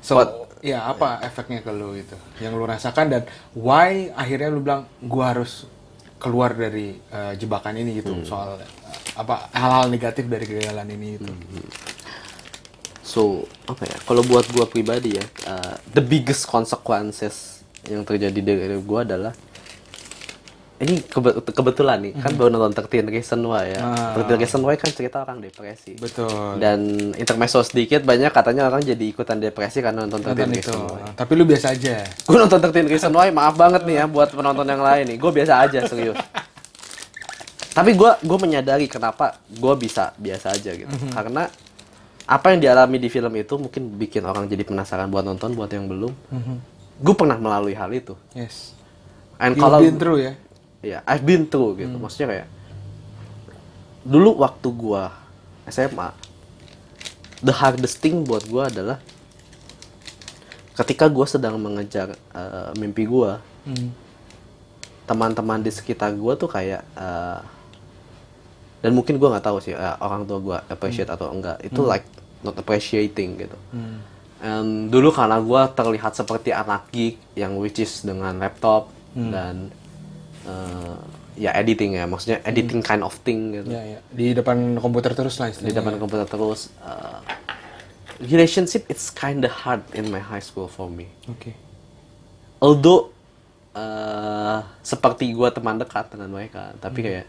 so ya apa efeknya ke lu itu yang lu rasakan dan why akhirnya lu bilang gua harus keluar dari eh, jebakan ini gitu soal eh, apa hal-hal negatif dari kegagalan ini itu So apa ya? Kalau buat gua pribadi ya, uh, the biggest consequences yang terjadi dari gua adalah ini kebe- kebetulan nih kan baru nonton 13 Reason Why ya. Ah. 13 Reason Why kan cerita orang depresi. betul Dan intermezzo sedikit banyak katanya orang jadi ikutan depresi karena nonton 13 nonton itu Reason Why. tapi lu biasa aja *laughs* Gue nonton 13 Reason Why, maaf banget nih ya buat penonton yang lain nih. Gue biasa aja serius. Tapi gue gue menyadari kenapa gue bisa biasa aja gitu. Karena apa yang dialami di film itu mungkin bikin orang jadi penasaran buat nonton buat yang belum. Gue pernah melalui hal itu. yes And kalau through ya ya I've been through gitu. Maksudnya kayak dulu waktu gua SMA the hardest thing buat gua adalah ketika gua sedang mengejar eh, mimpi gua Hmm. teman-teman di sekitar gua tuh kayak eh, dan mungkin gua nggak tahu sih eh, orang tua gua appreciate atau enggak itu like not appreciating gitu Hmm. And dulu karena gua terlihat seperti anak geek yang which is dengan laptop dan eh, ya editing ya. Maksudnya editing kind of thing gitu. Ya ya. Di depan komputer terus lah di istilahnya depan komputer terus. Eh, relationship it's kinda hard in my high school for me. Oke. Although eh, seperti gua teman dekat dengan mereka tapi kayak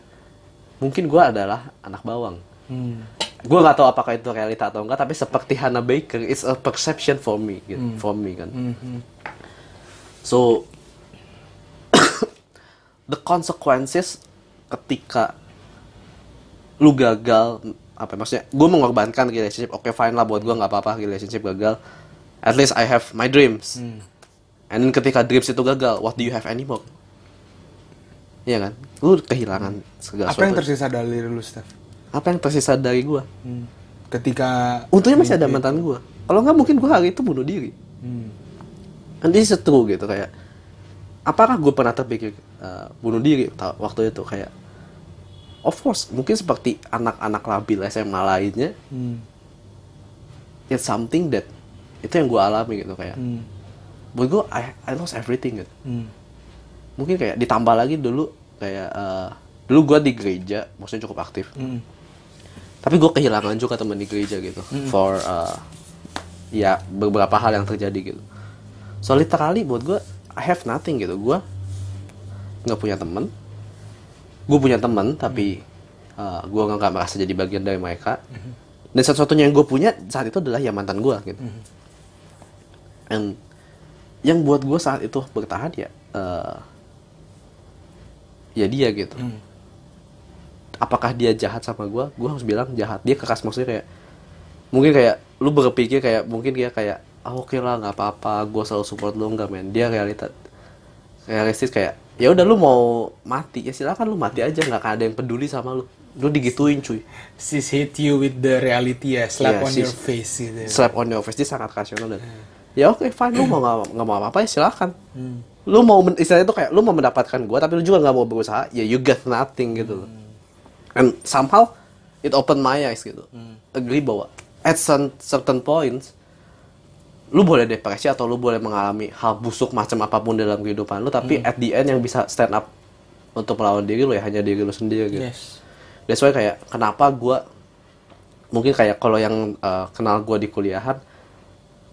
mungkin gua adalah anak bawang. Hmm. gue nggak tahu apakah itu realita atau enggak tapi seperti Hannah Baker it's a perception for me gitu for me kan. Mhm. so the consequences ketika lu gagal apa ya, maksudnya gue mengorbankan relationship oke fine lah buat gue nggak apa-apa relationship gagal. At least I have my dreams. Hmm. and then ketika dreams itu gagal what do you have anymore? Iya kan? Lu kehilangan segala apa yang tersisa dari lu Steph? Apa yang tersisa dari gue Hmm. ketika untungnya masih ada mantan gue kalau nggak mungkin gue hari itu bunuh diri. Hmm. nanti seteru gitu kayak apakah gue pernah terpikir uh, bunuh diri waktu itu kayak of course mungkin seperti anak-anak labil SMA lainnya Hmm. it's something that itu yang gue alami gitu kayak Hmm. buat gue I, I lost everything gitu Hmm. mungkin kayak ditambah lagi dulu kayak uh, dulu gue di gereja maksudnya cukup aktif Hmm. tapi gue kehilangan juga teman di gereja gitu for uh, ya beberapa hal yang terjadi gitu so literally buat gue I have nothing gitu. Gue nggak punya teman gue punya teman tapi uh, gue nggak merasa jadi bagian dari mereka. Dan satu-satunya yang gue punya saat itu adalah ya mantan gue gitu. And yang buat gue saat itu bertahan ya uh, ya dia gitu. Hmm. apakah dia jahat sama gue gue harus bilang jahat. Dia keras maksudnya kayak mungkin kayak lu berpikir kayak mungkin dia kayak ah oke lah nggak apa-apa. Gue selalu support lu nggak men. Dia realita realistis kayak ya udah lu mau mati. Ya silakan lu mati aja. Nggak ada yang peduli sama lu. Lu digituin cuy. Sis hit you with the reality ya, slap Iya, on your face gitu. slap on your face. Dia sangat rasional dan ya oke fine. Lu mau nggak mau apa-apa ya silakan. Hmm. lu mau istilahnya itu kayak lu mau mendapatkan gue tapi lu juga nggak mau berusaha ya you get nothing gitu loh. And somehow it opened my eyes gitu. Agree bahwa at some certain points lu boleh depresi atau lu boleh mengalami hal busuk macam apa pun dalam kehidupan lu tapi at the end yang bisa stand up untuk melawan diri lu ya hanya diri lu sendiri gitu. Yes. That's why kayak kenapa gua mungkin kayak kalau yang uh, kenal gua di kuliahan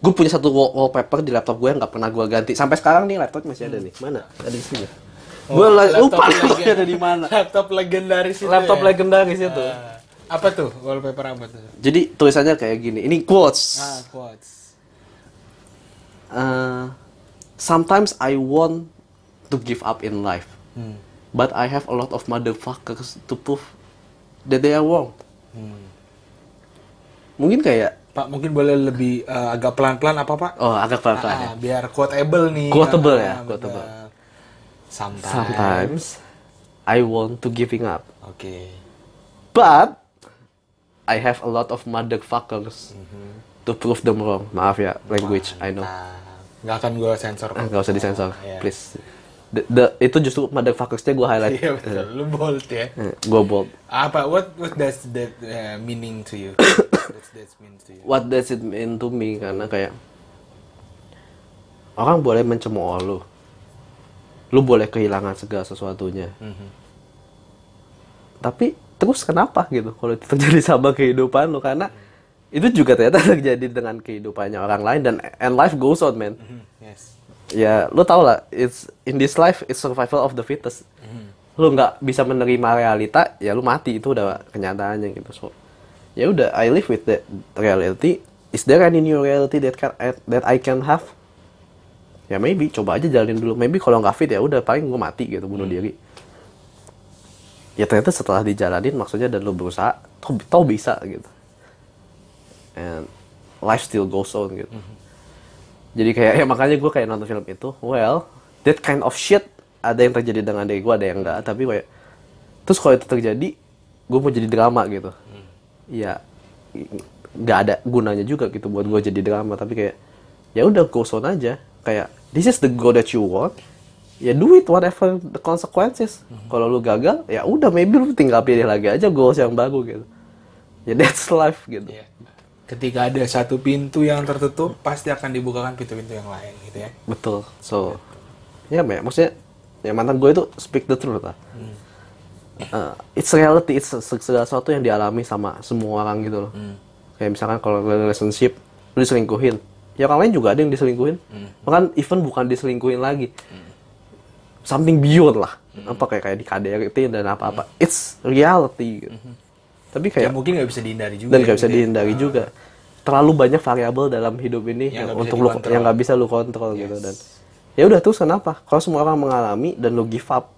gue punya satu wall- wallpaper di laptop gue yang nggak pernah gua ganti. Sampai sekarang nih laptop masih ada nih. Mana? Ada di sini. Oh, gue lupa laptopnya ada di mana. Laptop legendaris itu laptop ya? legendaris itu. Ah, apa tuh? Wallpaper apa tuh? jadi tulisannya kayak gini. Ini quotes. Ah, quotes. Uh, sometimes I want to give up in life Hmm. but I have a lot of motherfuckers to prove that they are wrong Hmm. mungkin kayak Pak mungkin boleh lebih eh, agak pelan-pelan apa Pak? oh agak pelan-pelan ya Ah, biar quotable nih. Quotable Ah, ya, benar. quotable. Sometimes. Sometimes I want to giving up, Oke. but I have a lot of motherfuckers to prove them wrong. Maaf ya, language, I know. Nggak akan gue sensor. Nggak usah disensor, Iya. please. The, the- itu justru motherfuckersnya gue highlight. Iya betul. Lu bold ya. gue bold. Apa? What what does that uh, meaning to you? *coughs* What that means to you? What does it mean to me? Karena kayak orang boleh mencemooh lu, lu boleh kehilangan segala sesuatunya. Mhm. tapi terus kenapa gitu kalau itu terjadi sama kehidupan lo karena itu juga ternyata *laughs* terjadi dengan kehidupannya orang lain dan and life goes on man. Mhm, Yes. ya lo tau lah it's in this life it's survival of the fittest. Lo nggak bisa menerima realita ya lo mati. Itu udah kenyataannya gitu. So ya udah I live with that reality. Is there any new reality that can that I can have? Ya maybe. Coba aja jalanin dulu. Maybe kalau nggak fit ya udah paling gue mati gitu bunuh diri. Ya ternyata setelah dijalanin maksudnya dan lo berusaha tau, tau bisa gitu and life still goes on gitu. Jadi kayak ya makanya gue kayak nonton film itu well that kind of shit ada yang terjadi dengan diri gue ada yang enggak. Tapi kayak terus kalau itu terjadi gue mau jadi drama gitu. Ya nggak ada gunanya juga gitu buat gue jadi drama. Tapi kayak ya udah goes on aja. Kayak this is the goal that you want. Ya do it whatever the consequences. Kalau lu gagal ya udah maybe lu tinggal pilih lagi aja goals yang baru gitu. Ya that's life gitu. Iya. Ketika ada satu pintu yang tertutup, pasti akan dibukakan pintu-pintu yang lain gitu ya. betul. So ya Mek, maksudnya ya mantan gue itu speak the truth lah. Uh, it's reality it's se- segala sesuatu yang dialami sama semua orang gitu loh. Kayak misalkan kalau relationship lu diselingkuhin. Ya orang lain juga ada yang diselingkuhin. Bahkan even bukan diselingkuhin lagi. Something beyond lah. Apa kayak kayak di KDRT dan apa apa it's reality gitu. Tapi Ya kayak mungkin nggak bisa dihindari juga. dan ya, nggak bisa gitu ya. dihindari juga terlalu banyak variabel dalam hidup ini Yang untuk lu yang nggak bisa lu kontrol gitu dan ya udah terus kenapa kalau semua orang mengalami dan lu give up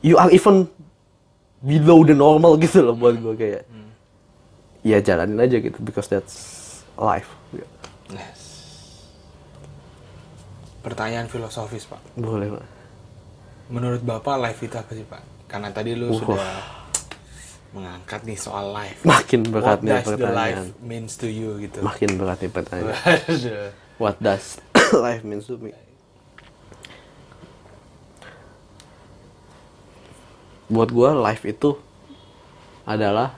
you are even below the normal *laughs* gitu loh buat gue kayak ya jalanin aja gitu because that's life gitu. Yes. Pertanyaan filosofis Pak. boleh Pak. Menurut Bapak life itu apa sih Pak? Karena tadi lu Uh. sudah mengangkat nih soal life. Makin berat What nih does the pertanyaan. life means to you gitu. Makin berat nih pertanyaan. What does *coughs* life mean to me? Buat gue life itu adalah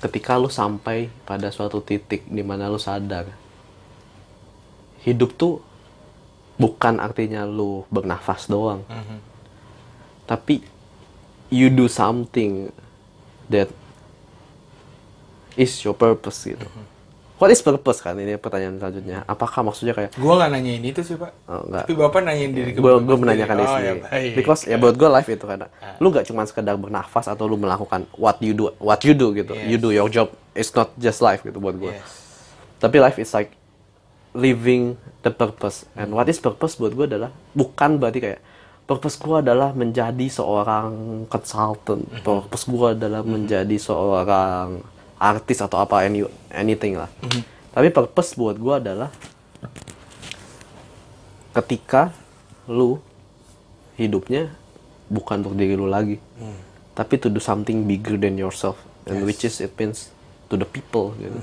ketika lu sampai pada suatu titik di mana lu sadar hidup tuh bukan artinya lu bernafas doang, Mhm. tapi you do something that is your purpose gitu. What is purpose kan ini pertanyaan selanjutnya. Apakah maksudnya kayak Gua nggak nanyain itu sih, Pak. Oh, enggak. Tapi Bapak nanyain diri gue gue menanyakan diri oh, sendiri. Ya, baik. Because ya buat gue life itu karena lu nggak cuma sekedar bernafas atau lu melakukan what you do what you do gitu. Yes. You do your job. It's not just life gitu buat gue. Yes. Tapi life is like living the purpose. And what is purpose buat gue adalah bukan berarti kayak purpose gue adalah menjadi seorang consultant. Mhm. Purpose gue adalah menjadi seorang artis atau apa any, anything lah. Mhm. Tapi purpose buat gue adalah ketika lu hidupnya bukan untuk diri lu lagi, tapi to do something bigger than yourself, and Yes. which is it means to the people gitu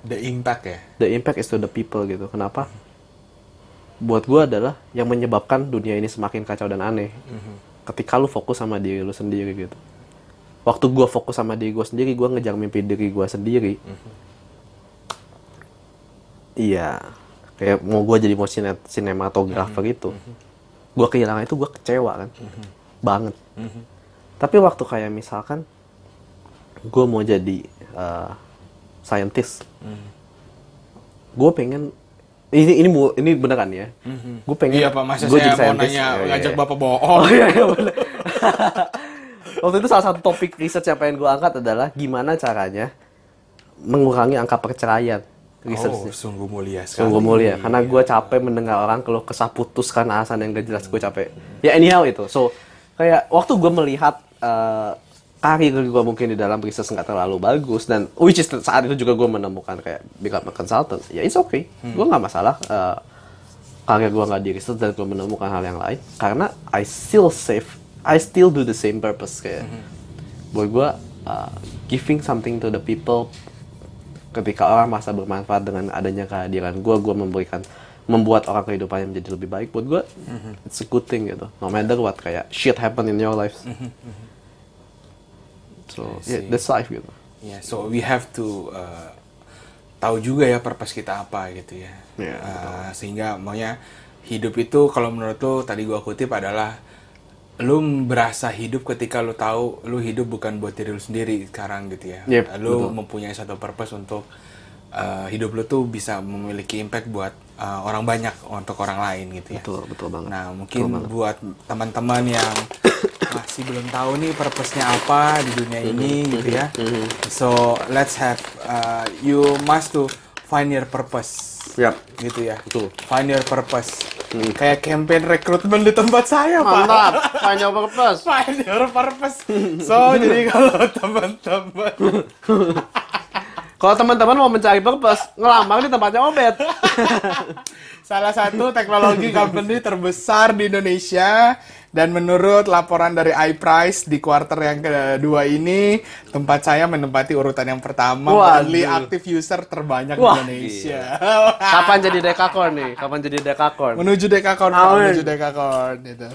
The impact ya. the impact is to the people gitu. Kenapa? Buat gua adalah yang menyebabkan dunia ini semakin kacau dan aneh. Ketika lu fokus sama diri lu sendiri gitu. Waktu gua fokus sama diri gua sendiri, gua ngejar mimpi diri gua sendiri. Iya. Kayak mau gua jadi mau sine- sinematografer gitu. Gua kehilangan itu gua kecewa kan. Banget. Tapi waktu kayak misalkan gue mau jadi uh, scientist, gue pengen ini ini ini beneran ya, gue pengen Iya, Pak. Masa gua saya mau scientist. nanya iya, ngajak iya. Bapak bohong. *laughs* Oh iya, iya bener. *laughs* Waktu itu salah satu topik riset yang pengen gue angkat adalah gimana caranya mengurangi angka perceraian. Oh, Researchnya. sungguh mulia sekali. Sungguh mulia, karena gue capek mendengar orang keluh kesah putus karena alasan yang gak jelas gue capek. Ya anyhow itu, so kayak waktu gue melihat eh, karir gue mungkin di dalam riset nggak terlalu bagus dan which is saat itu juga gue menemukan kayak become a consultant, ya it's okay, gue nggak masalah eh, karir gue nggak di riset dan gue menemukan hal yang lain karena I still save, I still do the same purpose kayak buat gue uh, giving something to the people ketika orang merasa bermanfaat dengan adanya kehadiran gue gue memberikan membuat orang kehidupannya menjadi lebih baik buat gue it's a good thing gitu. No matter what kayak shit happen in your life so yeah, that's life gitu Ya, so we have to uh, tahu juga ya purpose kita apa gitu ya. Iya, Uh, sehingga maunya hidup itu kalau menurut lu tadi gua kutip adalah lu berasa hidup ketika lu tahu lu hidup bukan buat diri lu sendiri sekarang gitu ya. Yep, lu betul. mempunyai satu purpose untuk uh, hidup lu tuh bisa memiliki impact buat uh, orang banyak untuk orang lain gitu ya. betul betul banget Nah, mungkin buat teman-teman yang masih belum tahu nih purpose-nya apa di dunia ini gitu ya. So, let's have uh, you must to find your purpose. Yap. Gitu ya. Betul. Find your purpose. Kayak campaign rekrutmen di tempat saya, Pak. mantap hanya purpose Find your purpose. So, jadi *laughs* kalau teman-teman *laughs* kalau teman-teman mau mencari purpose ngelamar di tempatnya obet *laughs* Salah satu teknologi company terbesar di Indonesia dan menurut laporan dari iPrice di kuarter yang kedua ini tempat saya menempati urutan yang pertama monthly active user terbanyak Wah, di Indonesia. kapan jadi dekakorn nih kapan jadi dekakorn menuju Dekakorn, Amin. menuju Dekakorn itu.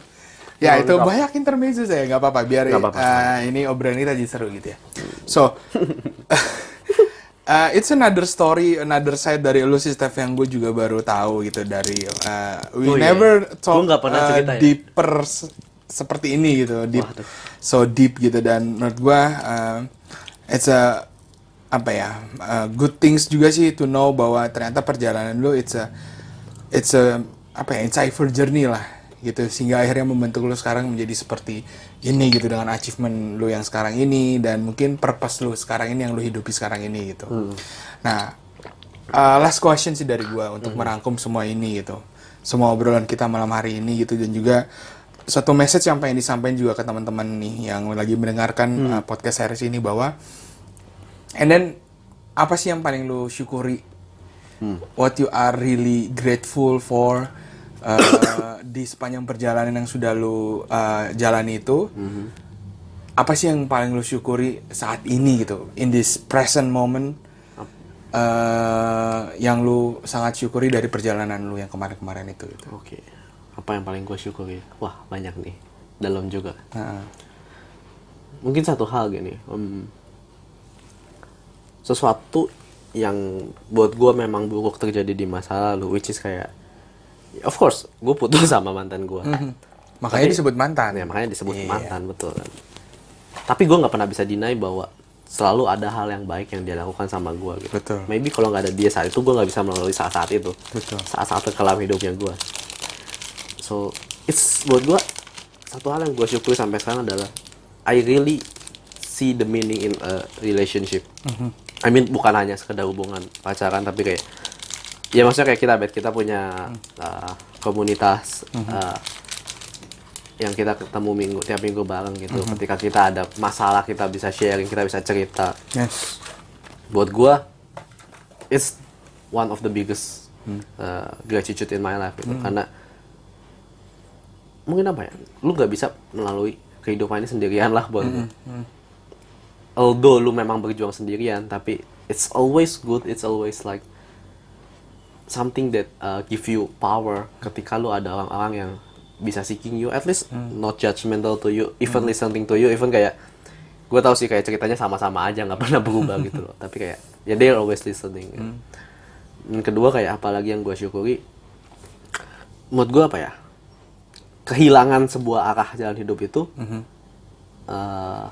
Ya itu banyak intermezzo saya nggak apa-apa biar Nggak apa-apa. uh, ini obrolan kita jadi seru gitu ya. So *laughs* uh, it's another story, another side dari lu sih Steph yang gue juga baru tahu gitu dari uh, we Oh, iya. never Gua talk uh, ya. deeper se- seperti ini gitu, deep, Waduh. so deep gitu dan menurut gue uh, it's a apa ya uh, good things juga sih to know bahwa ternyata perjalanan lu it's a it's a apa ya insightful journey lah gitu sehingga akhirnya membentuk lu sekarang menjadi seperti ini gitu dengan achievement lu yang sekarang ini dan mungkin purpose lu sekarang ini yang lu hidupi sekarang ini gitu. Nah, uh, last question sih dari gua untuk merangkum semua ini gitu. Semua obrolan kita malam hari ini gitu dan juga satu message yang pengen disampaikan juga ke teman-teman nih yang lagi mendengarkan uh, podcast series ini bahwa and then apa sih yang paling lu syukuri? What you are really grateful for uh, di sepanjang perjalanan yang sudah lu uh, jalani itu apa sih yang paling lu syukuri saat ini gitu in this present moment eh, yang lu sangat syukuri dari perjalanan lu yang kemarin-kemarin itu gitu. Oke. Apa yang paling gue syukuri? Wah, banyak nih. Dalam juga. Nah, Mungkin satu hal gini. em, sesuatu yang buat gue memang buruk terjadi di masa lalu, which is kayak, of course, gue putus *laughs* sama mantan gue. makanya disebut mantan. Ya, makanya disebut Iya. mantan, betul kan. Tapi gue nggak pernah bisa deny bahwa selalu ada hal yang baik yang dia lakukan sama gue gitu. Betul. Maybe kalau nggak ada dia saat itu, gue nggak bisa melalui saat-saat itu. Betul. Saat-saat terkelam hidupnya gue. So, it's buat gue satu hal yang gue syukuri sampai sekarang adalah I really see the meaning in a relationship. I mean bukan hanya sekedar hubungan pacaran tapi kayak ya maksudnya kayak kita bet kita punya uh, komunitas uh, yang kita ketemu minggu tiap minggu bareng gitu. Ketika kita ada masalah kita bisa sharing, kita bisa cerita. Yes. Buat gua it's one of the biggest uh, gratitude in my life gitu. Karena mungkin apa ya? Lu nggak bisa melalui kehidupan ini sendirian lah buat gua. Although lu memang berjuang sendirian, tapi it's always good, it's always like something that uh, give you power ketika lu ada orang-orang yang bisa seeking you, at least not judgmental to you, even listening to you, even kayak gue tau sih kayak ceritanya sama-sama aja nggak *laughs* pernah berubah gitu loh, tapi kayak ya they're always listening. gitu. Dan kedua kayak apalagi yang gue syukuri, menurut gue apa ya, kehilangan sebuah arah jalan hidup itu uh,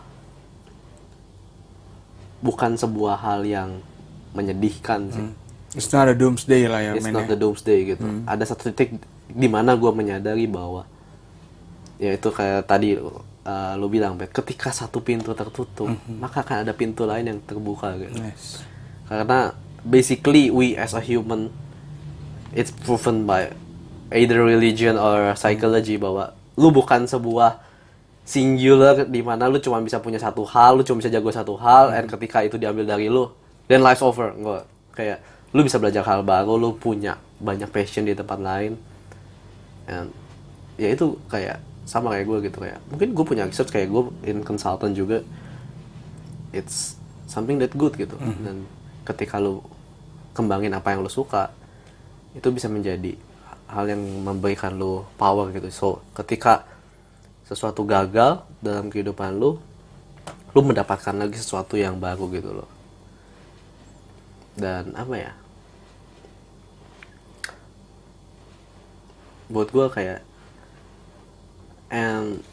bukan sebuah hal yang menyedihkan sih. It's not a doomsday lah ya It's men not ya. the doomsday gitu. Ada satu titik di mana gue menyadari bahwa ya itu kayak tadi uh, lu bilang Bet, ketika satu pintu tertutup, maka akan ada pintu lain yang terbuka gitu. Yes. Karena basically we as a human it's proven by either religion or psychology bahwa lu bukan sebuah singular di mana lu cuma bisa punya satu hal, lu cuma bisa jago satu hal, and ketika itu diambil dari lu, then life's over. Enggak. Kayak lu bisa belajar hal baru, lu punya banyak passion di tempat lain. And ya itu kayak sama kayak gue gitu kayak mungkin gue punya research kayak gue in consultant juga. It's something that good gitu. Dan ketika lu kembangin apa yang lu suka itu bisa menjadi hal yang memberikan lu power gitu. So ketika sesuatu gagal dalam kehidupan lu lu mendapatkan lagi sesuatu yang baru gitu loh. Dan apa ya buat gue kayak and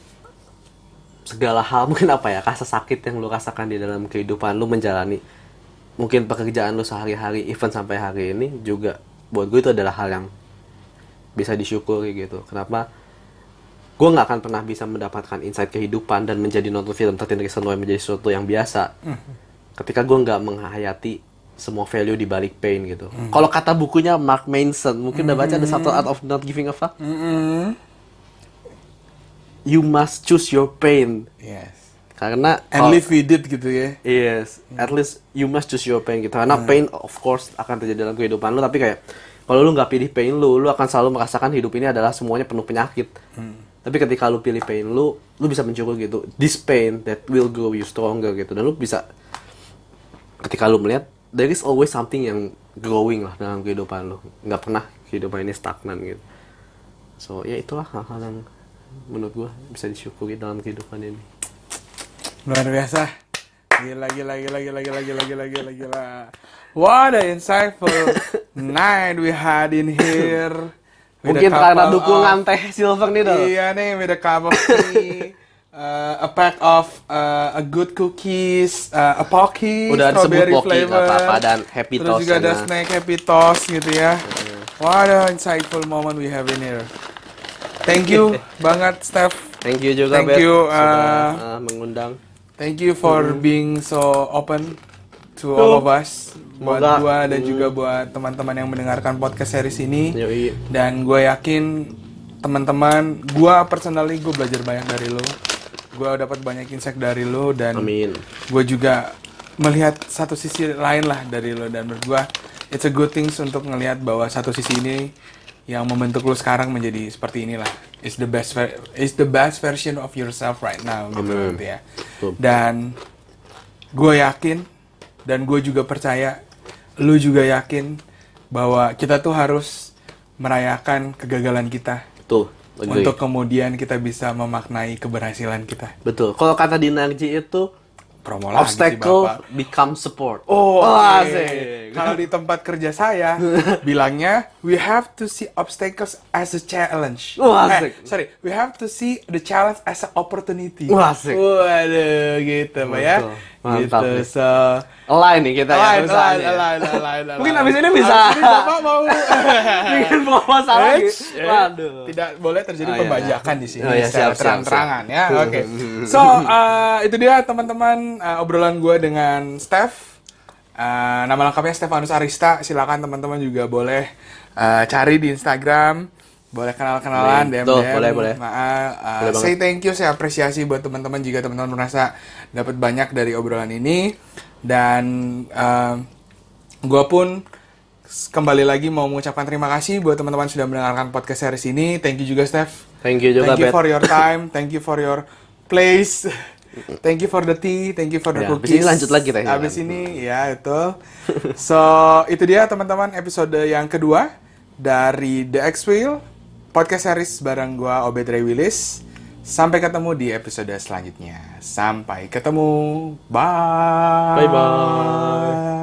segala hal *laughs* mungkin apa ya rasa sakit yang lu rasakan di dalam kehidupan lu menjalani mungkin pekerjaan lu sehari-hari even sampai hari ini juga buat gue itu adalah hal yang bisa disyukuri gitu. Kenapa? Gue nggak akan pernah bisa mendapatkan insight kehidupan dan menjadi nonton film 13 Reasons Why menjadi sesuatu yang biasa. Ketika gue nggak menghayati semua value di balik pain gitu kalau kata bukunya Mark Manson mungkin udah baca The Subtle Art of Not Giving a Fuck Mm-mm. you must choose your pain Yes. karena kalau- live with it gitu ya. Yes, at least you must choose your pain gitu. Karena pain of course akan terjadi dalam kehidupan lu, tapi kayak kalau lu nggak pilih pain lu, lu akan selalu merasakan hidup ini adalah semuanya penuh penyakit. Tapi ketika lu pilih pain lu, lu bisa mencuri gitu. This pain that will grow you stronger gitu. Dan lu bisa ketika lu melihat there is always something yang growing lah dalam kehidupan lu. Nggak pernah kehidupan ini stagnan gitu. So ya itulah hal-hal yang menurut gua bisa disyukuri dalam kehidupan ini. Luar biasa. Gila, gila, gila, gila, gila, gila, gila, gila, gila. What a insightful *laughs* night we had in here. Mungkin karena dukungan of- teh silver nih dong. Iya nih, with a cup of tea, *laughs* uh, a pack of uh, a good cookies, uh, a pocky, Udah strawberry Pocky, flavor. apa-apa, dan Happy Terus Toast juga ada snack happy toast gitu ya. What a insightful moment we have in here. Thank you *laughs* banget, Steph. Thank you juga Thank Bet, you, sudah uh, uh, mengundang. Thank you for Mm-hmm. being so open to all of us. Buat Semoga- gua dan Mm. juga buat teman-teman yang mendengarkan podcast series ini. Yoi. Dan gue yakin teman-teman, gua personally gue belajar banyak dari lo. Gue dapat banyak insight dari lo dan Amin. gue juga melihat satu sisi lain lah dari lo dan menurut gue it's a good things untuk ngelihat bahwa satu sisi ini yang membentuk lu sekarang menjadi seperti inilah. Is the best ver- is the best version of yourself right now gitu, Amin. gitu ya. Dan gue yakin dan gue juga percaya lu juga yakin bahwa kita tuh harus merayakan kegagalan kita Tuh, agree. untuk kemudian kita bisa memaknai keberhasilan kita. Betul. Kalau kata Dinarji itu Promo lagi sih, obstacle Bapak. become support. Oh, Wah, oke. asik. Kalau di tempat kerja saya *laughs* bilangnya we have to see obstacles as a challenge. Wah, Eh, asik. sorry, we have to see the challenge as an opportunity. Wah, asik. Waduh, gitu, Pak ya. Mantap gitu. So, Align nih kita ya lain, lain, perusahaannya. lain, lain, lain, Mungkin abis ini bisa. Abis ini Bapak mau *laughs* Bikin proposal lagi. Eits, eh, Waduh. Tidak boleh terjadi Oh, iya, pembajakan iya. di sini Oh, iya, siap, terang-terangan ya. Oke. So, uh, itu dia teman-teman uh, obrolan gue dengan Steph. Uh, nama lengkapnya Stefanus Arista. Silakan teman-teman juga boleh uh, cari di Instagram. Boleh kenal-kenalan, Boleh. DM, Tuh, DM. boleh, boleh. Nah, uh, Boleh banget. say thank you, saya apresiasi buat teman-teman jika teman-teman merasa dapat banyak dari obrolan ini. Dan uh, gue pun kembali lagi mau mengucapkan terima kasih buat teman-teman sudah mendengarkan podcast series ini. Thank you juga, Steph. Thank you juga, Thank you for your time. Thank you for your place. Thank you for the tea. Thank you for the Ya, cookies. ini lanjut lagi tehnya, Habis kan? ini, ya itu. So itu dia teman-teman episode yang kedua dari The X Wheel podcast series bareng gua Obed Ray Willis. Sampai ketemu di episode selanjutnya. Sampai ketemu. Bye. Bye-bye.